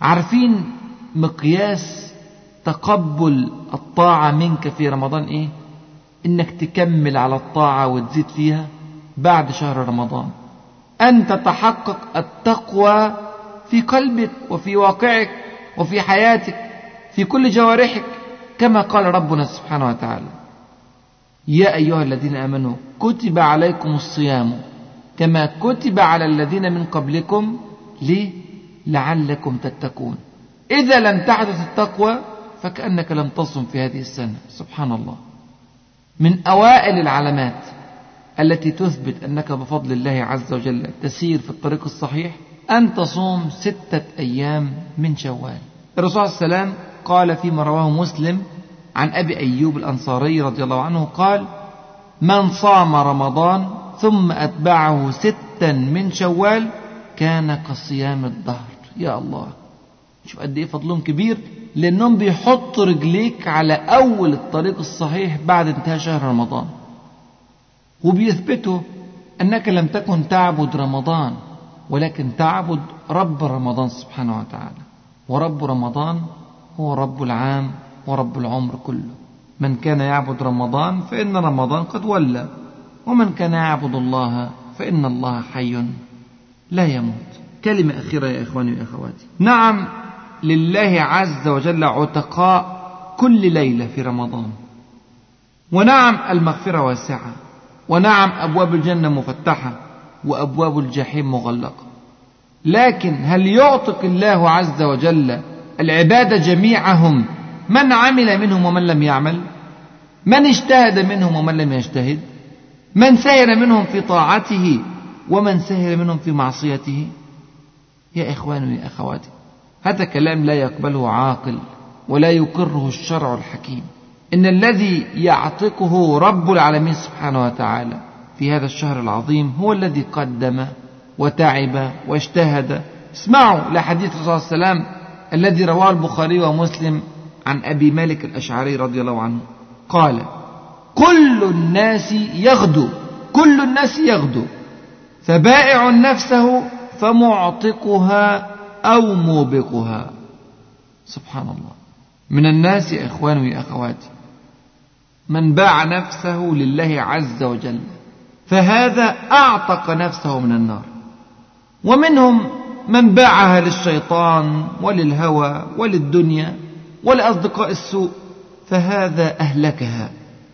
عارفين مقياس تقبل الطاعة منك في رمضان إيه؟ إنك تكمل على الطاعة وتزيد فيها. بعد شهر رمضان. أن تتحقق التقوى في قلبك وفي واقعك وفي حياتك في كل جوارحك كما قال ربنا سبحانه وتعالى. يا أيها الذين آمنوا كتب عليكم الصيام كما كتب على الذين من قبلكم ليه؟ لعلكم تتقون. إذا لم تحدث التقوى فكأنك لم تصم في هذه السنة. سبحان الله. من أوائل العلامات التي تثبت أنك بفضل الله عز وجل تسير في الطريق الصحيح أن تصوم ستة أيام من شوال. الرسول صلى الله عليه وسلم قال فيما رواه مسلم عن أبي أيوب الأنصاري رضي الله عنه قال من صام رمضان ثم أتبعه ستا من شوال كان كصيام الدهر. يا الله شوف قد إيه فضلهم كبير لأنهم بيحطوا رجليك على أول الطريق الصحيح بعد انتهاء شهر رمضان. وبيثبتوا أنك لم تكن تعبد رمضان ولكن تعبد رب رمضان سبحانه وتعالى. ورب رمضان هو رب العام ورب العمر كله. من كان يعبد رمضان فإن رمضان قد ولى ومن كان يعبد الله فإن الله حي لا يموت. كلمة أخيرة يا إخواني وأخواتي نعم لله عز وجل عتقاء كل ليلة في رمضان. ونعم المغفرة واسعة. ونعم أبواب الجنة مفتحة وأبواب الجحيم مغلقة. لكن هل يعتق الله عز وجل العباد جميعهم من عمل منهم ومن لم يعمل؟ من اجتهد منهم ومن لم يجتهد؟ من سهر منهم في طاعته ومن سهر منهم في معصيته؟ يا إخواني يا أخواتي هذا كلام لا يقبله عاقل ولا يقره الشرع الحكيم. إن الذي يعتقه رب العالمين سبحانه وتعالى في هذا الشهر العظيم هو الذي قدم وتعب واجتهد. اسمعوا لحديث الرسول صلى الله عليه وسلم الذي رواه البخاري ومسلم عن أبي مالك الأشعري رضي الله عنه. قال كل الناس يغدو كل الناس يغدو فبائع نفسه فمعتقها أو موبقها. سبحان الله. من الناس يا إخواني يا أخواتي من باع نفسه لله عز وجل فهذا أعتق نفسه من النار. ومنهم من باعها للشيطان وللهوى وللدنيا ولأصدقاء السوء فهذا أهلكها.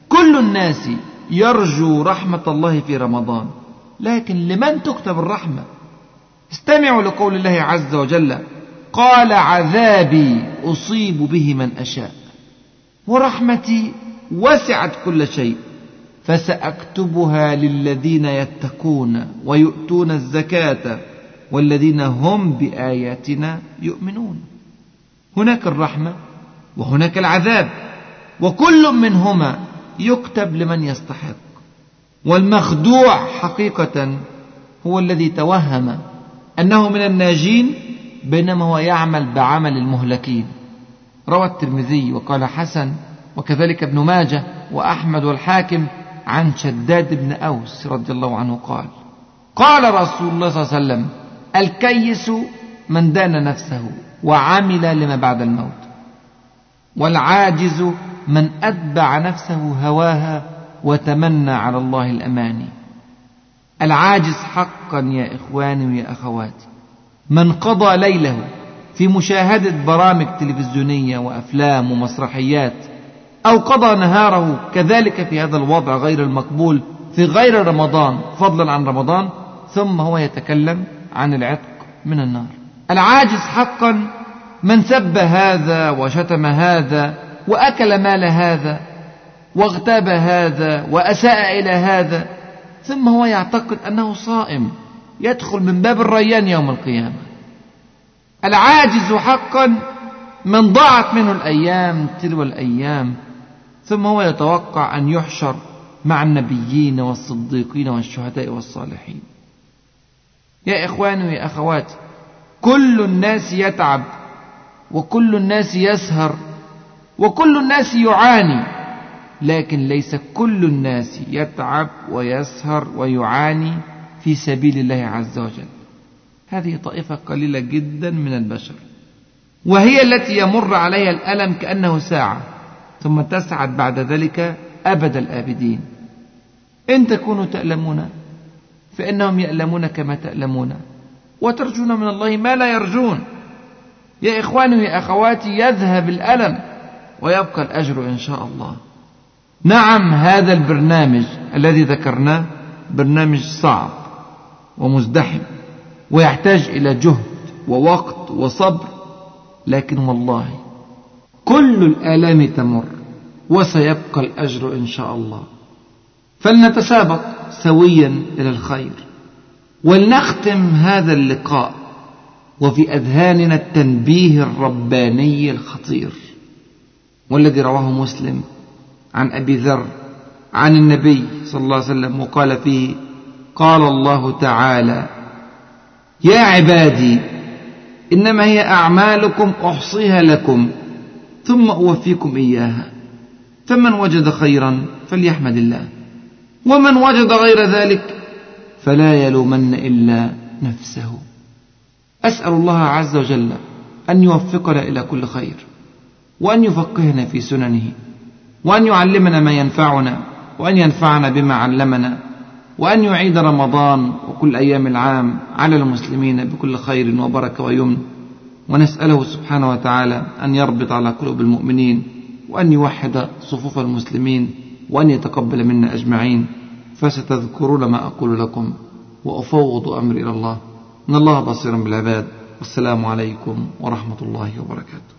كل الناس يرجو رحمة الله في رمضان لكن لمن تكتب الرحمة؟ استمعوا لقول الله عز وجل قال عذابي أصيب به من أشاء ورحمتي وسعت كل شيء. فسأكتبها للذين يتقون ويؤتون الزكاة والذين هم بآياتنا يؤمنون. هناك الرحمة وهناك العذاب وكل منهما يكتب لمن يستحق. والمخدوع حقيقة هو الذي توهم أنه من الناجين بينما هو يعمل بعمل المهلكين. روى الترمذي وقال حسن وكذلك ابن ماجه وأحمد والحاكم عن شداد بن أوس رضي الله عنه قال قال رسول الله صلى الله عليه وسلم الكيس من دان نفسه وعمل لما بعد الموت والعاجز من أتبع نفسه هواها وتمنى على الله الأماني. العاجز حقا يا إخواني ويا أخواتي من قضى ليله في مشاهدة برامج تلفزيونية وأفلام ومسرحيات أو قضى نهاره كذلك في هذا الوضع غير المقبول في غير رمضان فضلا عن رمضان ثم هو يتكلم عن العتق من النار. العاجز حقا من سب هذا وشتم هذا وأكل مال هذا واغتاب هذا وأساء إلى هذا ثم هو يعتقد أنه صائم يدخل من باب الريان يوم القيامة. العاجز حقا من ضاعت منه الأيام تلو الأيام ثم هو يتوقع أن يحشر مع النبيين والصديقين والشهداء والصالحين. يا إخواني ويا أخواتي كل الناس يتعب وكل الناس يسهر وكل الناس يعاني لكن ليس كل الناس يتعب ويسهر ويعاني في سبيل الله عز وجل. هذه طائفة قليلة جدا من البشر وهي التي يمر عليها الألم كأنه ساعة. ثم تسعد بعد ذلك أبد الآبدين. إن تكونوا تألمون فإنهم يألمون كما تألمون. وترجون من الله ما لا يرجون. يا إخواني ويا أخواتي يذهب الألم ويبقى الأجر إن شاء الله. نعم هذا البرنامج الذي ذكرناه برنامج صعب ومزدحم ويحتاج إلى جهد ووقت وصبر لكن والله كل الآلام تمر وسيبقى الأجر إن شاء الله. فلنتسابق سويا إلى الخير. ولنختم هذا اللقاء وفي أذهاننا التنبيه الرباني الخطير والذي رواه مسلم عن أبي ذر عن النبي صلى الله عليه وسلم وقال فيه قال الله تعالى يا عبادي إنما هي أعمالكم أحصيها لكم. ثم أوفيكم إياها فمن وجد خيرا فليحمد الله. ومن وجد غير ذلك فلا يلومن إلا نفسه. أسأل الله عز وجل أن يوفقنا إلى كل خير وأن يفقهنا في سننه وأن يعلمنا ما ينفعنا وأن ينفعنا بما علمنا وأن يعيد رمضان وكل أيام العام على المسلمين بكل خير وبركة ويمن. ونسأله سبحانه وتعالى أن يربط على قلوب المؤمنين وأن يوحد صفوف المسلمين وأن يتقبل منا أجمعين فستذكرون ما أقول لكم وأفوض أمري إلى الله. إن الله بصير بالعباد. والسلام عليكم ورحمة الله وبركاته.